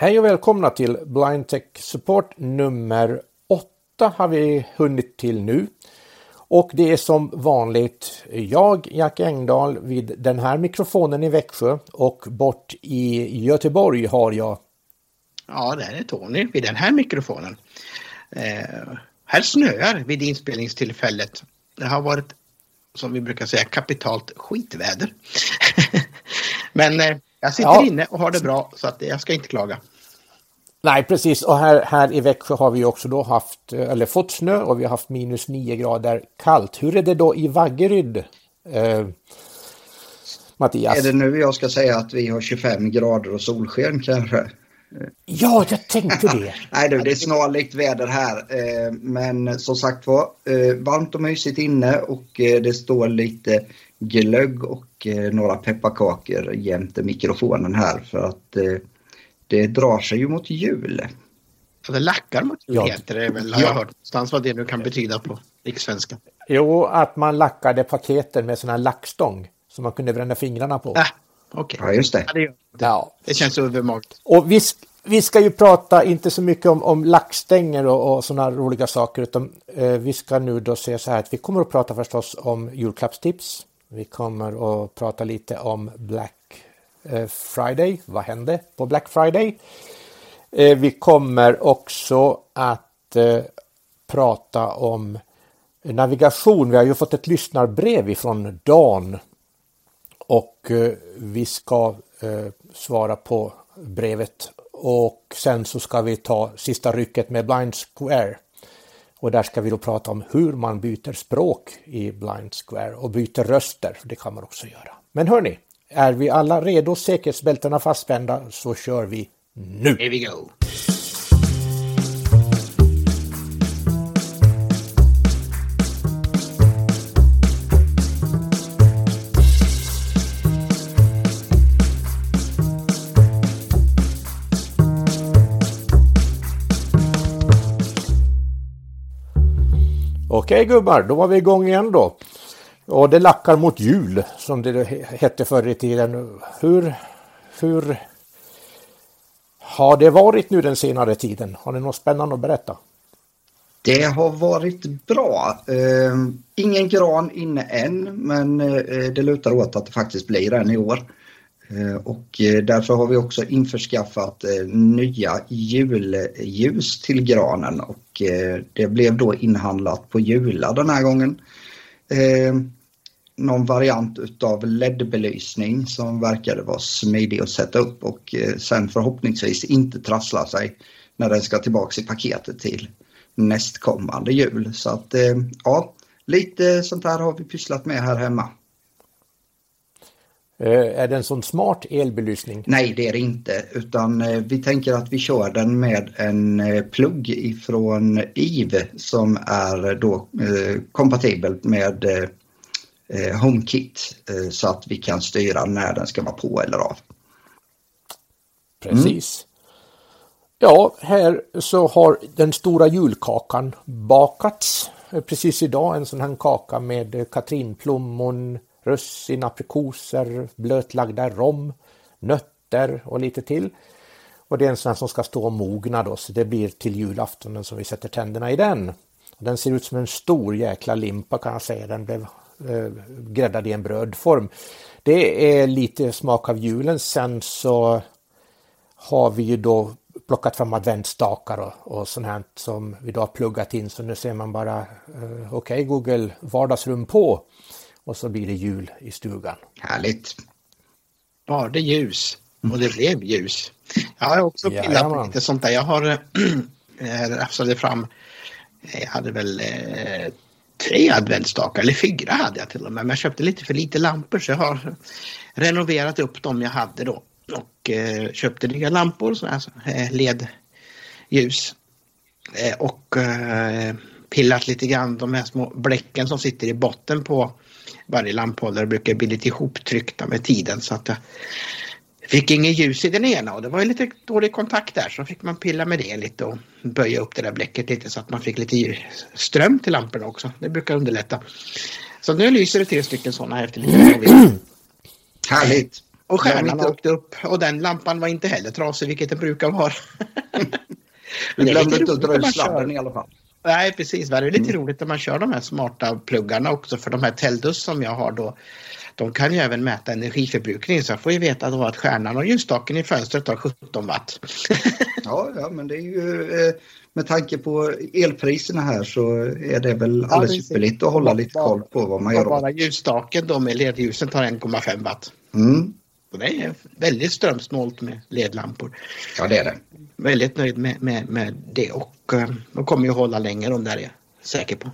Hej och välkomna till Blind Tech Support nummer 8 har vi hunnit till nu. Och det är som vanligt jag, Jack Engdahl, vid den här mikrofonen i Växjö och bort i Göteborg har jag... Ja, det här är Tony vid den här mikrofonen. Eh, här snöar vid inspelningstillfället. Det har varit, som vi brukar säga, kapitalt skitväder. Men eh, jag sitter ja. inne och har det bra så att jag ska inte klaga. Nej, precis. Och här, här i Växjö har vi också då haft, eller fått snö och vi har haft minus 9 grader kallt. Hur är det då i Vaggeryd? Eh, Mattias? Är det nu jag ska säga att vi har 25 grader och solsken kanske? Ja, jag tänkte det. Nej du, det är snarlikt väder här. Eh, men som sagt var, eh, varmt och mysigt inne och eh, det står lite glögg och några pepparkakor jämte mikrofonen här för att det drar sig ju mot jul. Så det lackar mot jul ja. heter det väl, har jag hört någonstans vad det nu kan betyda på rikssvenska. Jo, att man lackade paketen med sån här lackstång som man kunde bränna fingrarna på. Äh, Okay. Ja, just det. Ja, det, ja. det känns övermagt. Och vi, vi ska ju prata inte så mycket om, om lackstänger och, och sådana roliga saker utan eh, vi ska nu då se så här att vi kommer att prata förstås om julklappstips. Vi kommer att prata lite om Black Eh, Friday. Vad hände på Black Friday? Eh, vi kommer också att eh, prata om navigation. Vi har ju fått ett lyssnarbrev ifrån Dan och vi ska svara på brevet och sen så ska vi ta sista rycket med Blind Square. Och där ska vi då prata om hur man byter språk i Blind Square och byter röster. Det kan man också göra. Men hörni, är vi alla redo? Säkerhetsbältena fastspända så kör vi nu! Here we go! Okej gubbar, då var vi igång igen då. Och det lackar mot jul som det hette förr i tiden. Hur, hur har det varit nu den senare tiden? Har ni något spännande att berätta? Det har varit bra. Uh, ingen gran inne än men uh, det lutar åt att det faktiskt blir en i år. Uh, och eh, därför har vi också införskaffat eh, nya julljus till granen och det blev då inhandlat på Jula den här gången. Ehm, någon variant utav LED-belysning som verkade vara smidig att sätta upp och sen förhoppningsvis inte trassla sig när den ska tillbaks i paketet till nästkommande jul. Så att eh, ja, lite sånt här har vi pysslat med här hemma. Eh, är det en sån smart elbelysning? Nej, det är det inte. Utan eh, vi tänker att vi kör den med en plugg ifrån IV som är då kompatibel med Eh, HomeKit eh, så att vi kan styra när den ska vara på eller av. Precis. Ja, här så har den stora julkakan bakats eh, precis idag. En sån här kaka med katrinplommon, russin, aprikoser, blötlagda rom, nötter och lite till. Och det är en sån här som ska stå och mogna då, så det blir till julaftonen som vi sätter tänderna i den. Den ser ut som en stor jäkla limpa kan jag säga. Den blev eh, gräddad i en brödform. Det är lite smak av julen. Sen så har vi ju då plockat fram adventsstakar och, och sånt här som vi då har pluggat in. Så nu ser man bara, uh, okej okay, Google vardagsrum på och så blir det jul i stugan. Härligt! Var det ljus och det blev ljus. Jag har också pillat på lite sånt där. Jag har äh, rafsade fram, jag hade väl äh, tre adventsstakar, eller fyra hade jag till och med. Men jag köpte lite för lite lampor så jag har renoverat upp dem jag hade då och eh, köpte nya lampor, sådana här ledljus. Eh, och eh, pillat lite grann de här små bläcken som sitter i botten på varje lamphållare brukar bli lite ihoptryckta med tiden så att jag fick inget ljus i den ena och det var ju lite dålig kontakt där så fick man pilla med det lite och böja upp det där bläcket lite så att man fick lite ström till lamporna också. Det brukar underlätta. Så nu lyser det tre stycken sådana här efter lite Härligt! Och stjärnan inte... åkte upp och den lampan var inte heller trasig, vilket den brukar vara. du glömde inte att dra ut sladden i alla fall. Nej, precis. Det är lite mm. roligt när man kör de här smarta pluggarna också för de här Teldus som jag har då. De kan ju även mäta energiförbrukning så jag får ju veta då att stjärnan och ljusstaken i fönstret har 17 watt. ja, ja, men det är ju eh, med tanke på elpriserna här så är det väl ja, alldeles ypperligt att hålla lite koll på vad man gör. Bara ljusstaken då med ledljusen tar 1,5 watt. Mm. Det är väldigt strömsnålt med ledlampor. Ja, det är det. Väldigt nöjd med, med, med det och uh, de kommer ju hålla länge de där är jag säker på.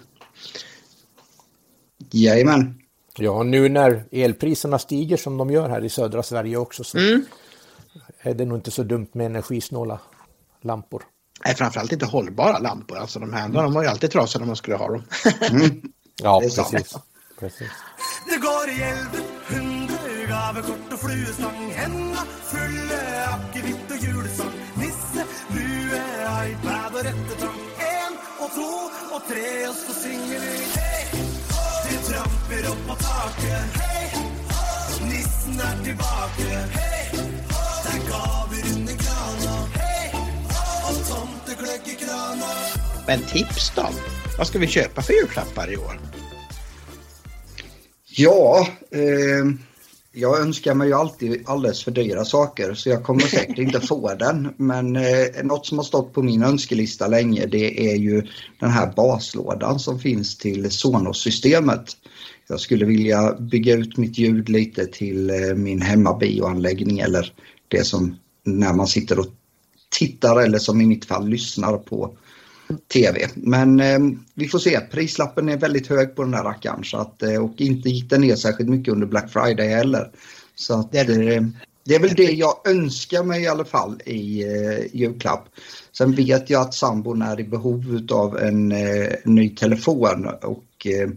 Jajamän. Ja, nu när elpriserna stiger som de gör här i södra Sverige också så mm. är det nog inte så dumt med energisnåla lampor. Nej, framförallt inte hållbara lampor. Alltså de här de var ju alltid trasiga när man skulle ha dem. mm. Ja, precis. precis. Det går i älven, hundar, gavekort och fluestång Hända fulla akevitt och julsång Nisse, lue, iPad och rättetång En och två och tre och så Hej! Det tramper upp på taket Hej! Nissen är tillbaka Hej! Der ga vi under krana Hej! Och tomteglögg i krana Men tips då? Vad ska vi köpa för julklappar i år? Ja, eh, jag önskar mig ju alltid alldeles för dyra saker så jag kommer säkert inte få den. Men eh, något som har stått på min önskelista länge det är ju den här baslådan som finns till Sonos-systemet. Jag skulle vilja bygga ut mitt ljud lite till eh, min hemmabioanläggning eller det som när man sitter och tittar eller som i mitt fall lyssnar på tv. Men eh, vi får se. Prislappen är väldigt hög på den här rackaren så att, eh, och inte gick den ner särskilt mycket under Black Friday heller. Så att, eh, det är väl det jag önskar mig i alla fall i eh, julklapp. Sen vet jag att sambon är i behov av en eh, ny telefon och eh,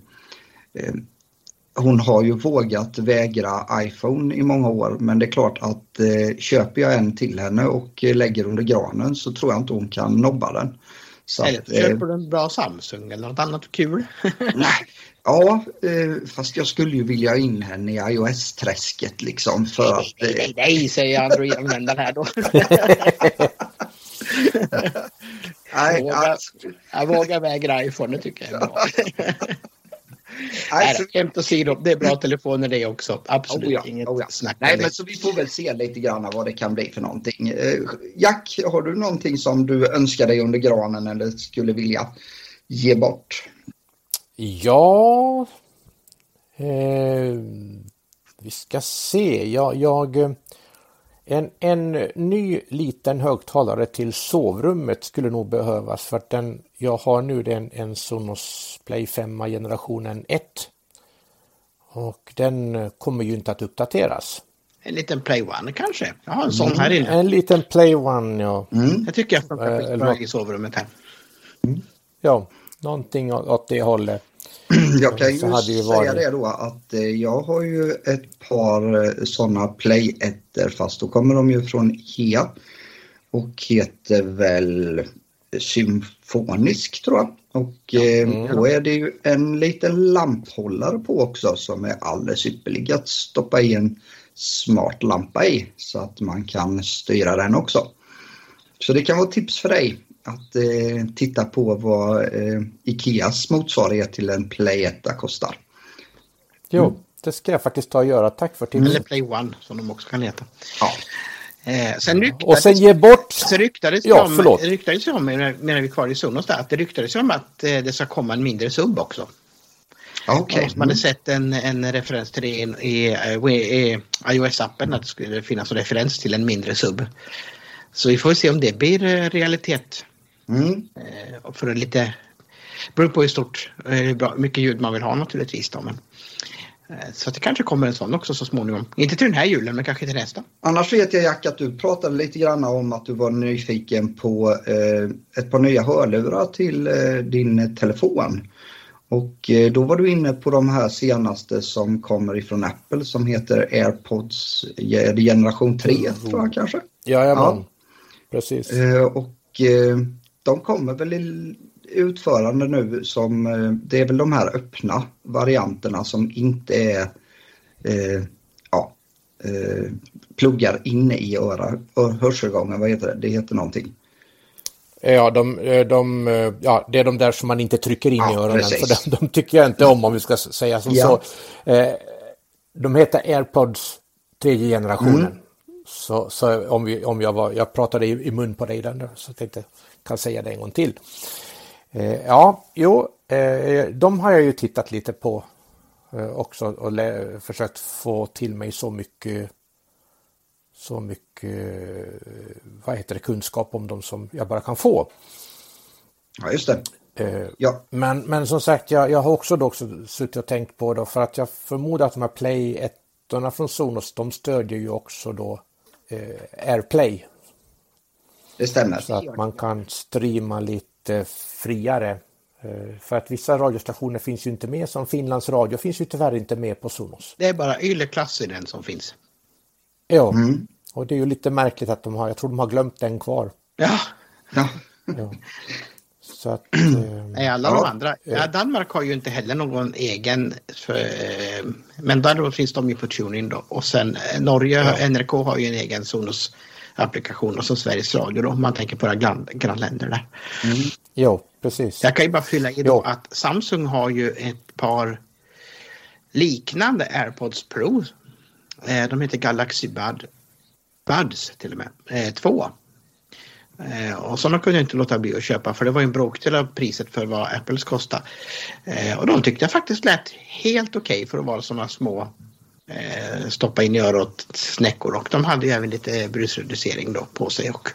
hon har ju vågat vägra iPhone i många år men det är klart att eh, köper jag en till henne och lägger under granen så tror jag inte hon kan nobba den. Så eller att, köper du en bra Samsung eller något annat kul? nej, ja, eh, fast jag skulle ju vilja ha in henne i iOS-träsket liksom för nej. Nej, nej, nej, säger Android-användaren här då. nej, jag, vågar, jag vågar vägra iPhone, det tycker jag är bra. Nej, skämt åsido, det är bra telefoner det också. Absolut oh ja, inget oh ja. snack Nej, men så vi får väl se lite grann vad det kan bli för någonting. Eh, Jack, har du någonting som du önskar dig under granen eller skulle vilja ge bort? Ja, eh, vi ska se. Jag, jag en, en ny liten högtalare till sovrummet skulle nog behövas för att den jag har nu den en Sonos Play 5 generationen 1. Och den kommer ju inte att uppdateras. En liten Play One kanske? Jag har en sån här inne. En liten Play One ja. Mm. Jag tycker jag funkar skitbra i sovrummet här. Mm. Ja, någonting åt det hållet. Jag kan ju säga varit... det då att eh, jag har ju ett par eh, sådana play fast då kommer de ju från IKEA och heter väl symfonisk tror jag. Och eh, mm. då är det ju en liten lamphållare på också som är alldeles ypperlig att stoppa i en smart lampa i så att man kan styra den också. Så det kan vara tips för dig att eh, titta på vad eh, Ikeas motsvarighet till en Play 1 kostar. Jo, mm. det ska jag faktiskt ta och göra. Tack för tipset. Eller Play One som de också kan heta. Ja. Eh, sen ryktades, och sen ge bort... Så ryktades ja, om, förlåt. ryktades om, medan vi är kvar i Sonos där, att det ryktades om att eh, det ska komma en mindre sub också. Okay. Man hade sett en, en referens till det i, i, i, i iOS-appen, att det skulle finnas en referens till en mindre sub. Så vi får se om det blir eh, realitet. Mm. Eh, för lite, beror på hur stort, hur mycket ljud man vill ha naturligtvis. Då, men, eh, så det kanske kommer en sån också så småningom. Inte till den här julen men kanske till nästa. Annars vet jag Jack att du pratade lite grann om att du var nyfiken på eh, ett par nya hörlurar till eh, din telefon. Och eh, då var du inne på de här senaste som kommer ifrån Apple som heter AirPods generation 3 mm. tror jag kanske. Jajamän, ja. precis. Eh, och de kommer väl i utförande nu som, eh, det är väl de här öppna varianterna som inte är, eh, ja, eh, pluggar inne i öra, hörselgången, vad heter det? Det heter någonting. Ja, de, eh, de, eh, ja, det är de där som man inte trycker in ja, i öronen. Precis. För de, de, tycker jag inte om om vi ska säga som ja. så. Eh, de heter AirPods tredje generationen. Mm. Så, så, om, vi, om jag, var, jag pratade i, i mun på dig den så jag tänkte kan säga det en gång till. Eh, ja, jo, eh, de har jag ju tittat lite på eh, också och försökt få till mig så mycket så mycket vad heter det, kunskap om dem som jag bara kan få. Ja, just det. Eh, ja. Men, men som sagt, jag, jag har också, då också suttit och tänkt på det för att jag förmodar att de här Play 1 från Sonos, de stödjer ju också då eh, AirPlay. Det stämmer. Så att man kan streama lite friare. Eh, för att vissa radiostationer finns ju inte med, som Finlands radio finns ju tyvärr inte med på Sonos. Det är bara Yle Klass i den som finns. Ja, mm. och det är ju lite märkligt att de har, jag tror de har glömt den kvar. Ja. ja. ja. Så att, Nej, alla ja. de andra. Ja, Danmark har ju inte heller någon egen, för, eh, men där finns de ju på TuneIn då. Och sen eh, Norge, ja. NRK har ju en egen Sonos applikation och så Sveriges Radio då, om man tänker på våra grann, grannländer där. Mm. Jo, precis. Jag kan ju bara fylla i då jo. att Samsung har ju ett par liknande AirPods Pro. De heter Galaxy Bud, Buds till och med, två. Eh, och sådana kunde jag inte låta bli att köpa för det var en bråkdel av priset för vad Apples kostar. Eh, och de tyckte jag faktiskt lät helt okej okay för att vara sådana små eh, stoppa in i örat snäckor och de hade ju även lite brusreducering då på sig. Och,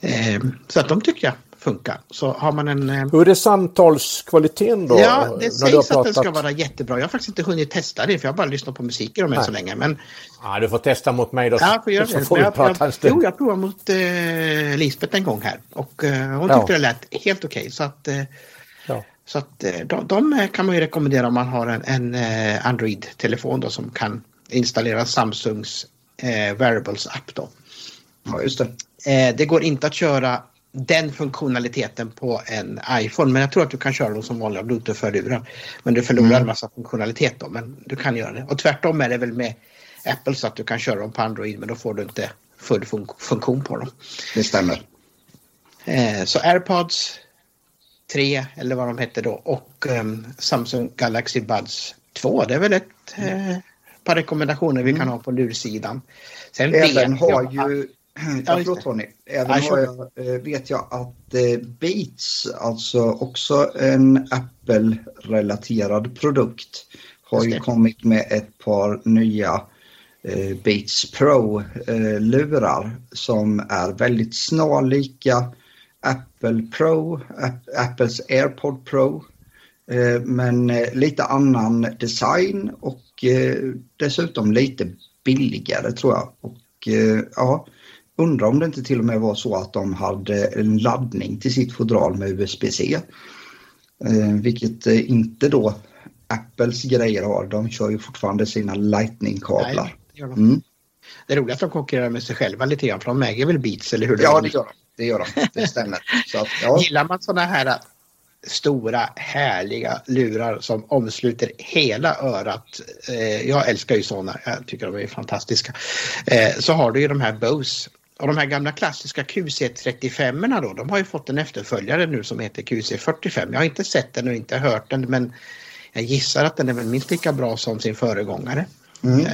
eh, så att de tycker jag funkar. Så har man en... Eh, Hur är samtalskvaliteten då? Ja, det sägs att den ska vara jättebra. Jag har faktiskt inte hunnit testa det för jag har bara lyssnat på musik i dem än så länge. Men... Ja, du får testa mot mig då. Ja, får göra det. Får jag, prata jag, jo, jag provade mot eh, Lisbeth en gång här och eh, hon tyckte ja. det lät helt okej. Okay, så att, eh, ja. Så att eh, de, de, kan man ju rekommendera om man har en, en eh, Android-telefon då som kan installera Samsungs eh, Wearables-app då. Ja, just det. det går inte att köra den funktionaliteten på en iPhone. Men jag tror att du kan köra dem som vanliga Bluetooth-hörlurar. Men du förlorar mm. en massa funktionalitet då, men du kan göra det. Och tvärtom är det väl med Apple så att du kan köra dem på Android men då får du inte full fun funktion på dem. Det stämmer. Eh, så AirPods 3 eller vad de heter då och um, Samsung Galaxy Buds 2. Det är väl ett eh, par rekommendationer vi mm. kan ha på lursidan. Sen Även har ju Ja, förlåt Tony. Även ja, jag, eh, vet jag att eh, Beats, alltså också en Apple-relaterad produkt, har ju kommit med ett par nya eh, Beats Pro-lurar som är väldigt snarlika Apple Pro, Apples AirPod Pro, men lite annan design och dessutom lite billigare tror jag. Och ja, Undrar om det inte till och med var så att de hade en laddning till sitt fodral med USB-C. Eh, vilket eh, inte då Apples grejer har. De kör ju fortfarande sina Lightning-kablar. Det, mm. det är roligt att de konkurrerar med sig själva lite grann för de äger väl Beats eller hur? Ja, det gör de. Det, gör de. det stämmer. Så att, ja. Gillar man sådana här stora härliga lurar som omsluter hela örat. Eh, jag älskar ju sådana, jag tycker de är fantastiska. Eh, så har du ju de här Bose och de här gamla klassiska QC35 då, de har ju fått en efterföljare nu som heter QC45. Jag har inte sett den och inte hört den men jag gissar att den är väl minst lika bra som sin föregångare. Mm. Eh,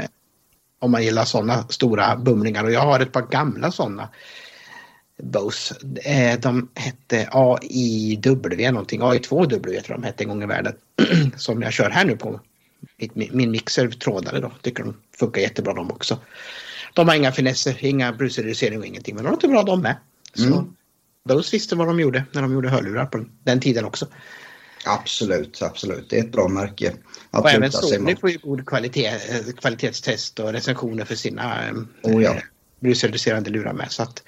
om man gillar sådana stora bumlingar och jag har ett par gamla sådana. Bose. Eh, de hette AIW någonting, AI2W tror jag de hette en gång i världen. som jag kör här nu på min mixer trådare då. Tycker de funkar jättebra de också. De har inga finesser, inga brusreducering och ingenting. Men de låter bra de med. Så mm. Bose visste vad de gjorde när de gjorde hörlurar på den tiden också. Absolut, absolut. Det är ett bra märke. och även Sony får ju god kvalitet, eh, kvalitetstest och recensioner för sina eh, oh, ja. brusreducerande lurar med. Så att,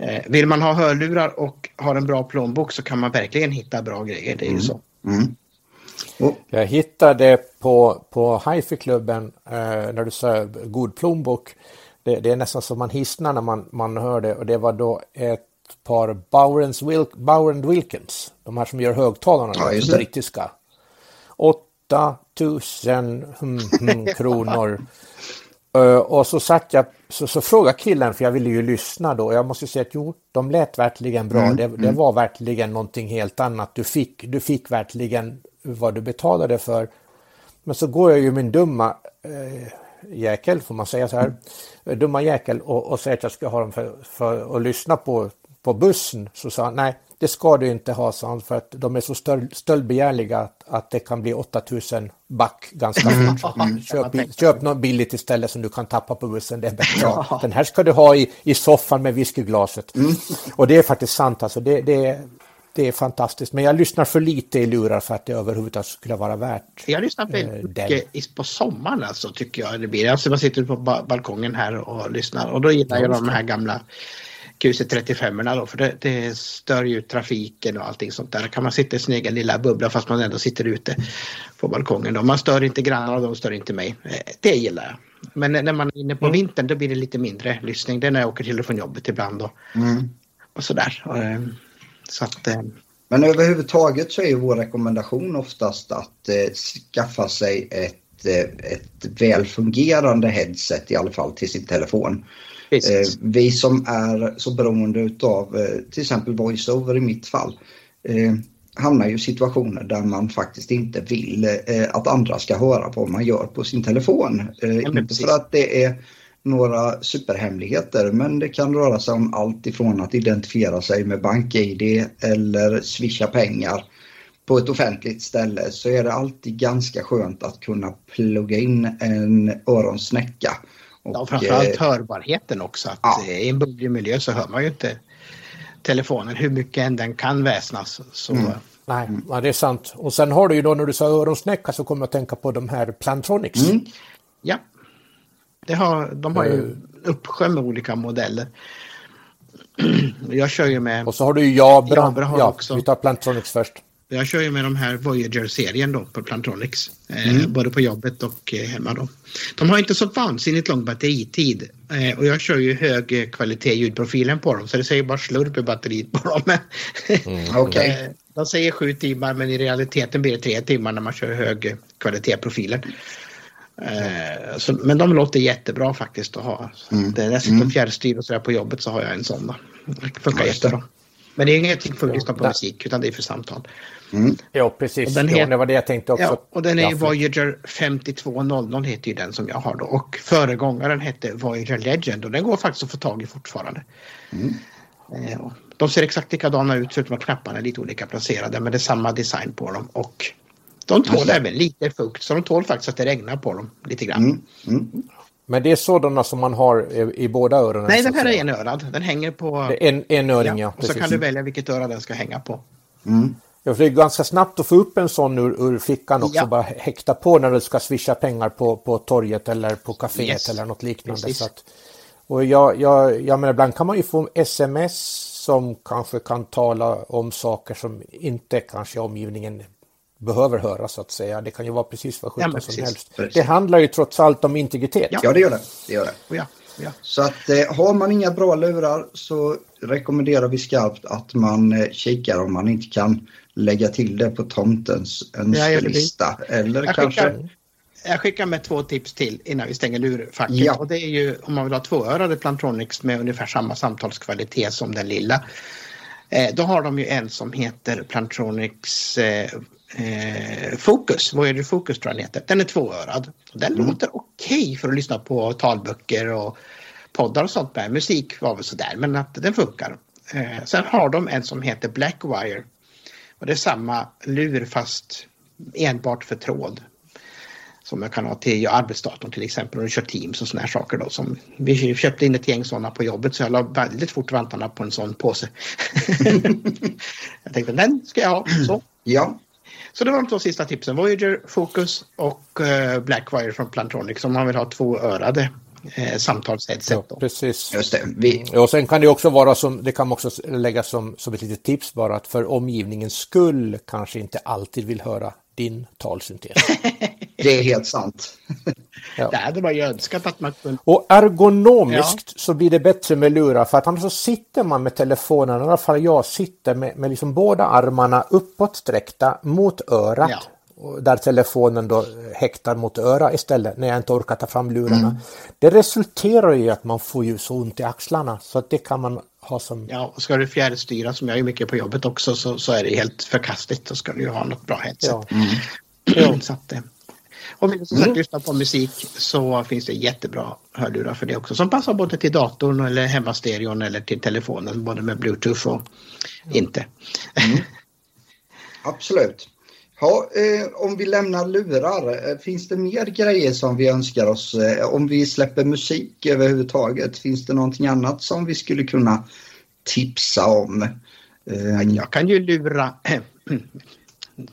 eh, vill man ha hörlurar och har en bra plånbok så kan man verkligen hitta bra grejer. Det är mm. ju så. Mm. Oh. Jag hittade på, på Hifi-klubben eh, när du sa god plånbok det, det, är nästan som man hissnar när man, man hör det och det var då ett par Bowers Wilk, Bower Wilkins, de här som gör högtalarna, ja, de brittiska. 8000 hmm, hmm, kronor. Uh, och så satt jag, så, så frågade killen, för jag ville ju lyssna då, jag måste säga att jo, de lät verkligen bra. Mm, det, det mm. var verkligen någonting helt annat. Du fick, du fick verkligen vad du betalade för. Men så går jag ju min dumma eh, jäkel, får man säga så här, mm. dumma jäkel och, och säger att jag ska ha dem för, för att lyssna på, på bussen. Så sa han, nej, det ska du inte ha, sa han, för att de är så stöld, stöldbegärliga att, att det kan bli 8000 back ganska mm. fort. Mm. Köp, köp något billigt istället som du kan tappa på bussen, det är bättre. Ja. Den här ska du ha i, i soffan med whiskyglaset. Mm. Och det är faktiskt sant, alltså. Det, det, det är fantastiskt. Men jag lyssnar för lite i lurar för att det överhuvudtaget skulle vara värt Jag lyssnar väldigt eh, mycket på sommaren alltså tycker jag det blir. Alltså man sitter på balkongen här och lyssnar och då gillar jag de här gamla QC35 då för det, det stör ju trafiken och allting sånt där. kan man sitta i sin egen lilla bubbla fast man ändå sitter ute på balkongen. Då. Man stör inte grannarna och de stör inte mig. Eh, det gillar jag. Men när man är inne på mm. vintern då blir det lite mindre lyssning. Det är när jag åker till och från jobbet ibland och, mm. och sådär. Eh, så att, eh, Men överhuvudtaget så är vår rekommendation oftast att eh, skaffa sig ett, ett väl fungerande headset i alla fall till sin telefon. Eh, vi som är så beroende av eh, till exempel voiceover i mitt fall eh, hamnar ju i situationer där man faktiskt inte vill att andra ska höra vad man gör på sin telefon. Inte precis. för att det är några superhemligheter men det kan röra sig om allt ifrån att identifiera sig med BankID eller swisha pengar på ett offentligt ställe så är det alltid ganska skönt att kunna plugga in en öronsnäcka. Och, ja, framförallt eh, hörbarheten också. Att ja. I en bullrig miljö så hör man ju inte telefonen hur mycket än den kan väsnas. Så... Mm. Nej, ja, det är sant. Och sen har du ju då när du sa öronsnäcka så kommer jag att tänka på de här Plantronics. Mm. Ja, det har, de har ju mm. uppsjö med olika modeller. Jag kör ju med... Och så har du ju Jabra. Jabra har ja, också. Vi tar Plantronics först. Jag kör ju med de här Voyager-serien då på Plantronics. Eh, mm. både på jobbet och eh, hemma då. De har inte så vansinnigt lång batteritid. Eh, och jag kör ju hög kvalitet ljudprofilen på dem så det säger bara slurp i batteriet på dem. mm. okay. de säger sju timmar men i realiteten blir det tre timmar när man kör hög kvalitet profilen. Eh, så, men de låter jättebra faktiskt att ha. Mm. Det är dessutom mm. fjärrstyr och sådär på jobbet så har jag en sån. Då. Det funkar jättebra. Men det är ingenting för att lyssna på musik utan det är för samtal. Mm. Ja, precis. Den ja, det var det jag tänkte också. Ja, och den är Voyager 5200 heter ju den som jag har då. Och föregångaren hette Voyager Legend och den går faktiskt att få tag i fortfarande. Mm. Eh, de ser exakt likadana ut förutom att knapparna är lite olika placerade men det är samma design på dem. Och de tål alltså. även lite fukt så de tål faktiskt att det regnar på dem lite grann. Mm. Men det är sådana som man har i, i båda öronen? Nej, den här är enörad. Den hänger på... Det är en, enöring, ja. ja och så kan du välja vilket öra den ska hänga på. Mm. Ja, för det är ganska snabbt att få upp en sån ur, ur fickan också, ja. bara häkta på när du ska swisha pengar på, på torget eller på kaféet yes. eller något liknande. Så att, och jag, jag, jag menar, ibland kan man ju få sms som kanske kan tala om saker som inte kanske omgivningen behöver höra så att säga. Det kan ju vara precis vad sjutton ja, som helst. Precis. Det handlar ju trots allt om integritet. Ja, ja det gör det. det, gör det. Ja, ja. Så att eh, har man inga bra lurar så rekommenderar vi skarpt att man eh, kikar om man inte kan lägga till det på tomtens önskelista. Ja, Eller jag kanske... Skickar, jag skickar med två tips till innan vi stänger lurfacket. Ja. Och det är ju om man vill ha tvåörade Plantronics med ungefär samma samtalskvalitet som den lilla. Eh, då har de ju en som heter Plantronics eh, Focus, Voyager Focus tror jag den heter. Den är tvåörad. Den mm. låter okej okay för att lyssna på talböcker och poddar och sånt med. Musik var väl sådär men att den funkar. Eh, sen har de en som heter Blackwire. Och det är samma lur fast enbart för tråd. Som jag kan ha till arbetsdatorn till exempel och kör Teams och sådana här saker då. Som, vi köpte in ett gäng sådana på jobbet så jag la väldigt fort vantarna på en sån påse. jag tänkte den ska jag ha. Så. Ja. Så det var de två sista tipsen. Voyager, Focus och uh, Blackwire från Plantronic om man vill ha två örade eh, samtalsheadset. Ja, precis. Just det. Vi... Och sen kan det också vara som, det kan också läggas som, som ett litet tips bara att för omgivningens skull kanske inte alltid vill höra din talsyntes. det är helt sant. ja. Det hade man ju önskat att man kunde. Och ergonomiskt ja. så blir det bättre med lurar för att annars så sitter man med telefonen, i alla fall jag sitter med, med liksom båda armarna uppåtsträckta mot örat. Ja. där telefonen då häktar mot öra istället när jag inte orkar ta fram lurarna. Mm. Det resulterar i att man får ju så ont i axlarna så att det kan man ha som... Ja, och ska du fjärrstyra som jag är mycket på jobbet också så, så är det helt förkastligt. Då ska du ju ha något bra headset. Ja. Mm. Så att, om du som sagt mm. lyssnar på musik så finns det jättebra hörlurar för det också som passar både till datorn eller hemmastereon eller till telefonen både med bluetooth och inte. Mm. Absolut. Ja, eh, om vi lämnar lurar, eh, finns det mer grejer som vi önskar oss? Eh, om vi släpper musik överhuvudtaget, finns det någonting annat som vi skulle kunna tipsa om? Eh, jag kan ju lura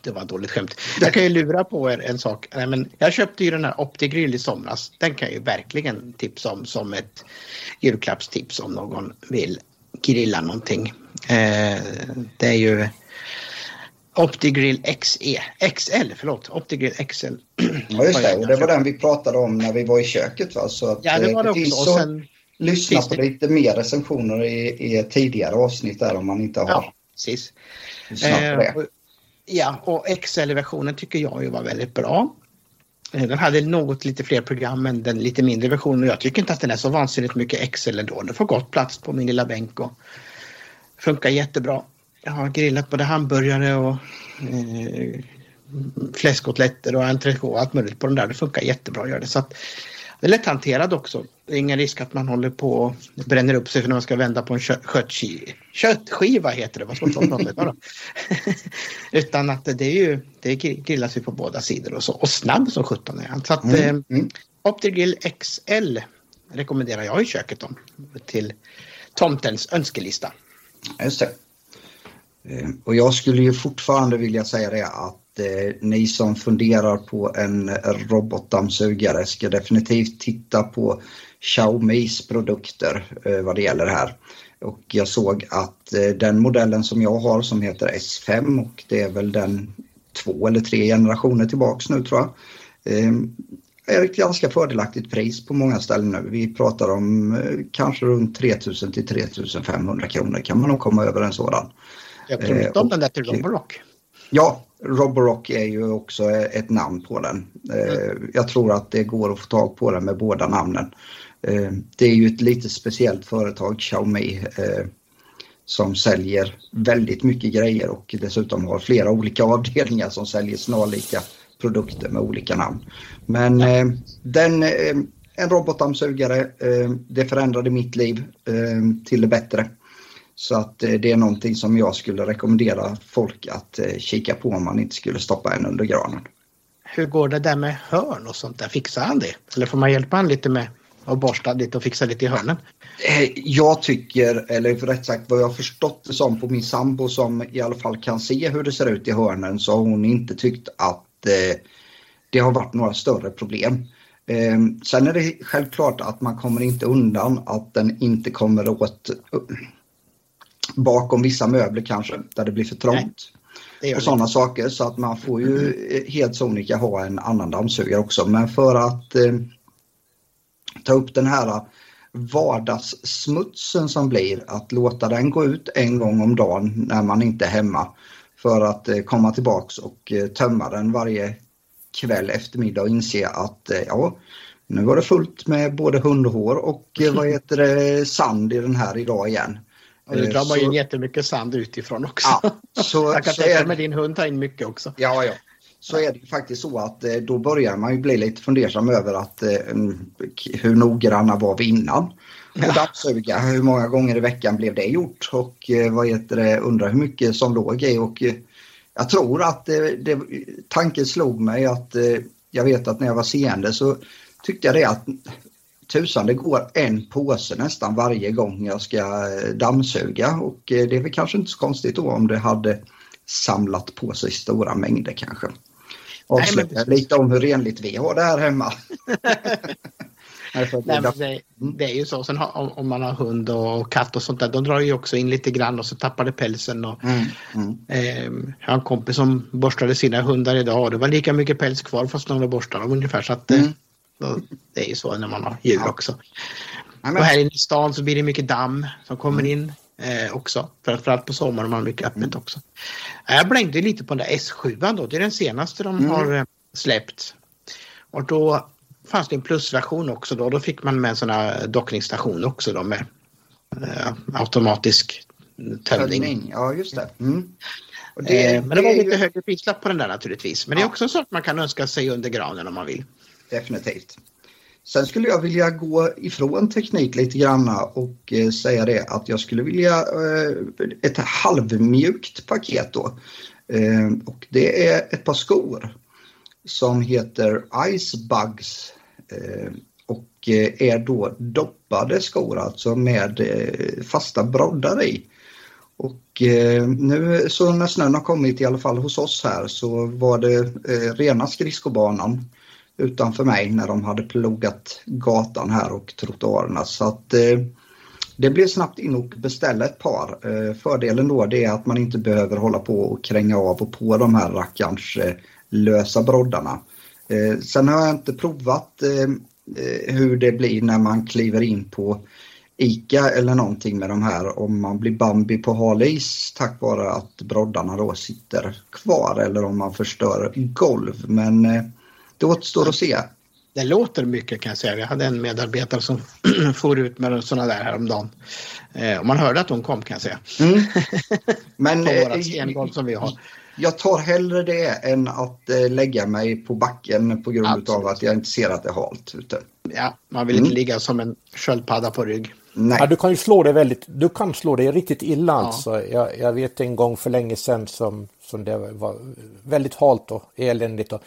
det var ett dåligt skämt. Jag kan ju lura på er en sak. Nej, men jag köpte ju den här OptiGrill i somras. Den kan jag ju verkligen tipsa om som ett julklappstips om någon vill grilla någonting. Eh, det är ju OptiGrill XE, XL, förlåt, OptiGrill XL. Ja just det, och det var den vi pratade om när vi var i köket va? Så att, ja det var det eh, också. Och sen, lyssna på det... lite mer recensioner i, i tidigare avsnitt där om man inte har ja, precis. Eh, Ja, och Excel-versionen tycker jag ju var väldigt bra. Eh, den hade något lite fler program än den lite mindre versionen och jag tycker inte att den är så vansinnigt mycket Excel ändå. Den får gott plats på min lilla bänk och funkar jättebra. Jag har grillat både hamburgare och eh, fläskkotletter och entrecote och allt möjligt på den där. Det funkar jättebra gör det. Så att, det är lätthanterad också. Det är ingen risk att man håller på och bränner upp sig för när man ska vända på en köttskiva. Köttskiva heter det, vad svårt att. Utan att det är ju, det grillas ju på båda sidor och så. Och snabb som sjutton är han. Så att mm. eh, mm. Optigrill XL rekommenderar jag i köket om till tomtens önskelista. Just det. Eh, och jag skulle ju fortfarande vilja säga det att eh, ni som funderar på en robotdammsugare ska definitivt titta på Xiaomis produkter eh, vad det gäller det här. Och jag såg att eh, den modellen som jag har som heter S5 och det är väl den två eller tre generationer tillbaks nu tror jag. Eh, är ett ganska fördelaktigt pris på många ställen nu. Vi pratar om eh, kanske runt 3000 till 3500 kronor kan man nog komma över en sådan. Jag tror inte om den där till Roborock. Ja, Roborock är ju också ett namn på den. Mm. Jag tror att det går att få tag på den med båda namnen. Eh, det är ju ett lite speciellt företag, Xiaomi, eh, som säljer väldigt mycket grejer och dessutom har flera olika avdelningar som säljer snarlika produkter med olika namn. Men den, en robotdammsugare, det förändrade mitt liv till det bättre. Så att eh, det är någonting som jag skulle rekommendera folk att eh, kika på om man inte skulle stoppa en under granen. Hur går det där med hörn och sånt där? Fixar han det? Eller får man hjälpa han lite med att borsta lite och fixa lite i hörnen? Eh, jag tycker, eller för rätt sagt vad jag förstått det som på min sambo som i alla fall kan se hur det ser ut i hörnen så har hon inte tyckt att det har varit några större problem. Sen är det självklart att man kommer inte undan att den inte kommer åt bakom vissa möbler kanske, där det blir för trångt. och sådana saker så att man får ju mm. helt sonika ha en annan dammsugare också. Men för att eh, ta upp den här vardagssmutsen som blir, att låta den gå ut en gång om dagen när man inte är hemma för att eh, komma tillbaks och eh, tömma den varje kväll, eftermiddag och inse att eh, ja, nu var det fullt med både hundhår och eh, vad heter det, sand i den här idag igen. Och du drar så... in jättemycket sand utifrån också. Ja, så, jag kan tänka är... med din hund tar in mycket också. Ja, ja. Så är det faktiskt så att eh, då börjar man ju bli lite fundersam över att eh, hur noggranna var vi innan? Och dammsuga, hur många gånger i veckan blev det gjort? Och eh, vad heter det, undrar hur mycket som låg i och jag tror att det, det, tanken slog mig att jag vet att när jag var seende så tyckte jag det att tusan det går en påse nästan varje gång jag ska eh, dammsuga och eh, det är väl kanske inte så konstigt då om det hade samlat på sig stora mängder kanske. Avslöja Nej, lite om hur renligt vi har det här hemma. Nej, det, det, är ju så, sen har, om man har hund och katt och sånt där, de drar ju också in lite grann och så tappar det pälsen. Och, mm, mm. Eh, jag har en kompis som borstade sina hundar idag och det var lika mycket päls kvar fast de borstade ungefär. Så att, mm. Det är ju så när man har djur också. Ja, men... Och här inne i stan så blir det mycket damm som kommer mm. in. eh, också. Framförallt på sommaren har man mycket öppet mm. också. Jag blängde lite på den där S7 då, det är den senaste de mm. har eh, släppt. Och då fanns det en plusversion också då, då fick man med en sån här dockningsstation också då med eh, automatisk tömning. Ja, just det. Mm. det eh, men det var lite ju... högre prislapp på den där naturligtvis. Men ja. det är också en sak man kan önska sig under granen om man vill. Definitivt. Sen skulle jag vilja gå ifrån teknik lite granna och eh, säga det att jag skulle vilja eh, ett halvmjukt paket då. Eh, och det är ett par skor som heter Icebugs eh, och eh, är då doppade skor alltså med eh, fasta broddar i. Och nu så när snön har kommit i alla fall hos oss här så var det rena skridskobanan utanför mig när de hade plogat gatan här och trottoarerna. Så att eh, det blev snabbt in och beställa ett par. Eh, fördelen då det är att man inte behöver hålla på och kränga av och på de här rackarns eh, lösa broddarna. Eh, sen har jag inte provat eh, eh hur det blir när man kliver in på ICA eller någonting med de här om man blir Bambi på hal is tack vare att broddarna då sitter kvar eller om man förstör golv. Men eh, det återstår att se. Det låter mycket kan jag säga. Jag hade en medarbetare som for ut med sådana där häromdagen. Eh, och man hörde att hon kom kan jag säga. Mm. Men på våra eh, stengolv som vi har. Jag tar hellre det än att eh, lägga mig på backen på grund Absolut. av att jag inte ser att det är halt ute. Ja, man vill mm. inte ligga som en sköldpadda på rygg. Nej. Ja, du kan ju slå dig väldigt, du kan slå dig riktigt illa ja. alltså. Jag, jag, vet en gång för länge sedan som, som det var väldigt halt och eländigt. Och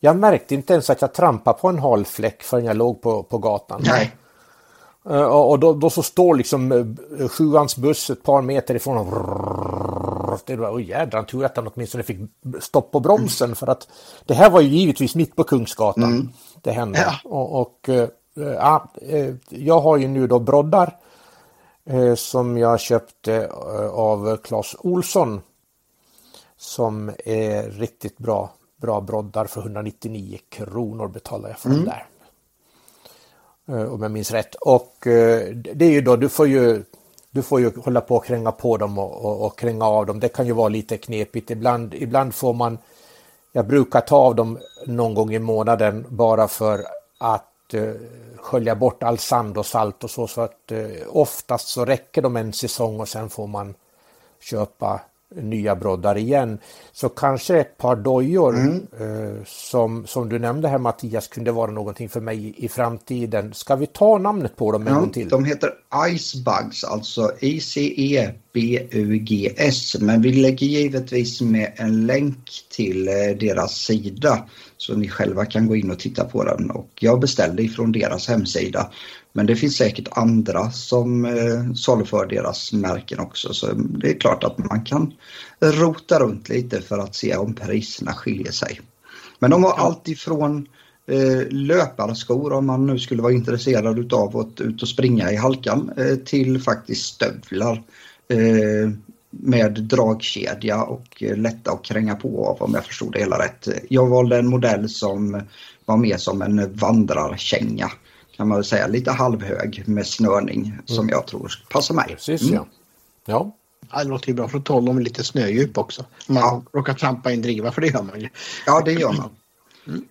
jag märkte inte ens att jag trampade på en hal fläck förrän jag låg på, på gatan. Nej. Uh, och då, då, så står liksom uh, sjuans buss ett par meter ifrån och det var, oh jädrar, tur att han åtminstone fick stopp på bromsen mm. för att det här var ju givetvis mitt på Kungsgatan mm. det hände. Ja. Och, och uh, jag har ju nu då broddar som jag köpte av Clas Olsson som är riktigt bra bra broddar för 199 kronor betalar jag för mm. dem där. Eh, om jag minns rätt. Och eh, det är ju då, du får ju du får ju hålla på och kränga på dem och, och, och kränga av dem. Det kan ju vara lite knepigt. Ibland, ibland får man, jag brukar ta av dem någon gång i månaden bara för att uh, skölja bort all sand och salt och så. Så att uh, oftast så räcker de en säsong och sen får man köpa nya broddar igen. Så kanske ett par dojor mm. eh, som, som du nämnde här Mattias kunde vara någonting för mig i framtiden. Ska vi ta namnet på dem en ja, gång till? De heter Icebugs, alltså I-C-E-B-U-G-S. Men vi lägger givetvis med en länk till eh, deras sida så ni själva kan gå in och titta på den. Och jag beställde ifrån deras hemsida. Men det finns säkert andra som eh, saluför deras märken också så det är klart att man kan rota runt lite för att se om priserna skiljer sig. Men de har ja. allt ifrån eh, löparskor om man nu skulle vara intresserad av att ut och springa i halkan eh, till faktiskt stövlar eh, med dragkedja och eh, lätta att kränga på av om jag förstod det hela rätt. Jag valde en modell som var mer som en vandrarkänga kan man väl säga, lite halvhög med snörning mm. som jag tror passar mig. Precis mm. ja. ja. Ja, det låter ju bra för att tåla med lite snödjup också. Om man ja. råkar trampa i en driva, för det gör man ju. Ja, det gör man. Mm.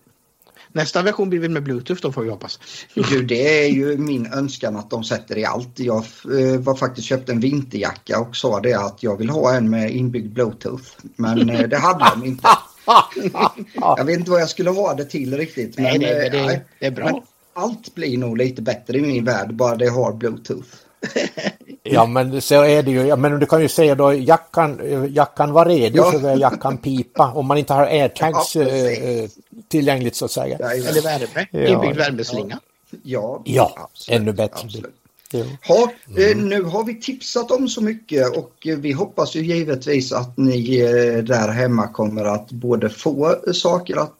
Nästa version blir väl med Bluetooth då får vi hoppas. Du, det är ju min önskan att de sätter i allt. Jag eh, var faktiskt köpt en vinterjacka och sa det att jag vill ha en med inbyggd Bluetooth. Men eh, det hade de inte. jag vet inte vad jag skulle ha det till riktigt. Men, nej, nej, men det, det är bra allt blir nog lite bättre i min värld bara det har bluetooth. ja men så är det ju. Men du kan ju säga då jackan, jackan var redo ja. för jackan pipa om man inte har airtags ja, eh, tillgängligt så att säga. Ja, Eller värme, inbyggd värmeslinga. Ja, ja absolut, ännu bättre. Absolut. Ha, eh, mm. Nu har vi tipsat om så mycket och eh, vi hoppas ju givetvis att ni där hemma kommer att både få saker att Eh,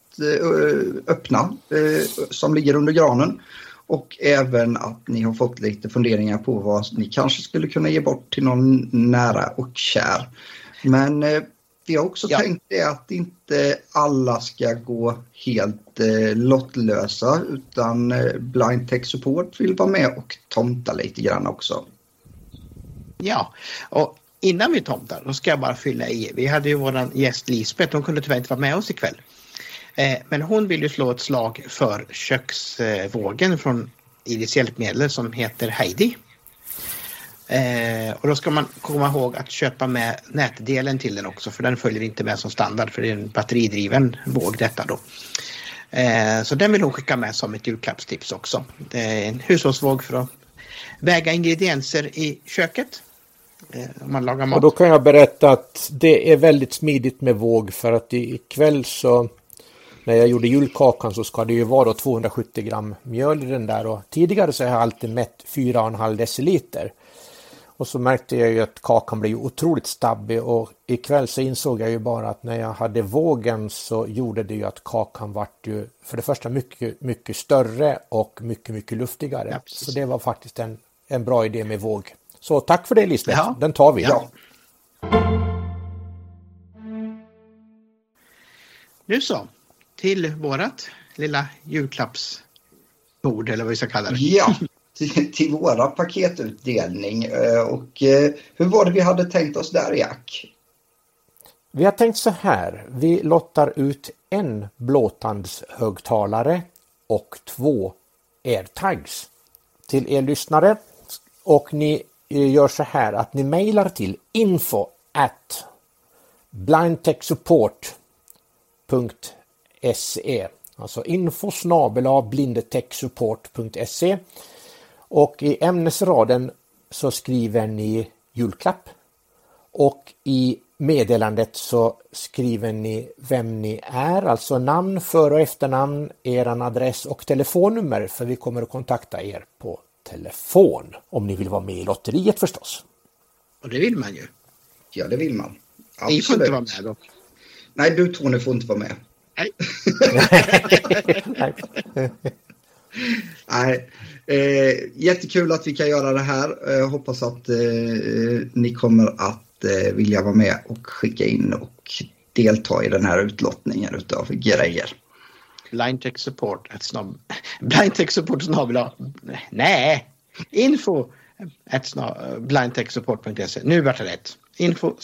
öppna eh, som ligger under granen. Och även att ni har fått lite funderingar på vad ni kanske skulle kunna ge bort till någon nära och kär. Men eh, vi har också ja. tänkt det att inte alla ska gå helt eh, lottlösa utan eh, Blind Tech Support vill vara med och tomta lite grann också. Ja, och innan vi tomtar, då ska jag bara fylla i. Vi hade ju våran gäst Lisbeth, hon kunde tyvärr inte vara med oss ikväll. Eh, men hon vill ju slå ett slag för köksvågen från Iris hjälpmedel som heter Heidi. Eh, och då ska man komma ihåg att köpa med nätdelen till den också för den följer inte med som standard för det är en batteridriven våg detta då. Eh, så den vill hon skicka med som ett julklappstips också. Det är en hushållsvåg för att väga ingredienser i köket. Eh, om man lagar mat. Och då kan jag berätta att det är väldigt smidigt med våg för att ikväll så när jag gjorde julkakan så ska det ju vara 270 gram mjöl i den där och tidigare så har jag alltid mätt 4,5 deciliter. Och så märkte jag ju att kakan blev otroligt stabbig och ikväll så insåg jag ju bara att när jag hade vågen så gjorde det ju att kakan vart ju för det första mycket, mycket större och mycket, mycket luftigare. Ja, så det var faktiskt en, en bra idé med våg. Så tack för det Lisbeth, ja. den tar vi. Ja. Nu så, till vårat lilla julklappsbord eller vad vi ska kalla det. Ja, till, till våra paketutdelning. Eh, och eh, hur var det vi hade tänkt oss där Jack? Vi har tänkt så här. Vi lottar ut en blåtandshögtalare och två airtags till er lyssnare. Och ni eh, gör så här att ni mejlar till info at blindtechsupport.se Alltså info blindetechsupport.se och i ämnesraden så skriver ni julklapp och i meddelandet så skriver ni vem ni är, alltså namn, för och efternamn, er adress och telefonnummer för vi kommer att kontakta er på telefon om ni vill vara med i lotteriet förstås. Och det vill man ju. Ja, det vill man. Absolut. Ni får inte vara med då. Nej, du Tony får inte vara med. Nej. Nej. Eh, jättekul att vi kan göra det här. Eh, hoppas att eh, ni kommer att eh, vilja vara med och skicka in och delta i den här utlottningen utav grejer. Blindtech support. Blindtech support Nej, info blindtechsupport.se. Nu vart det rätt. Info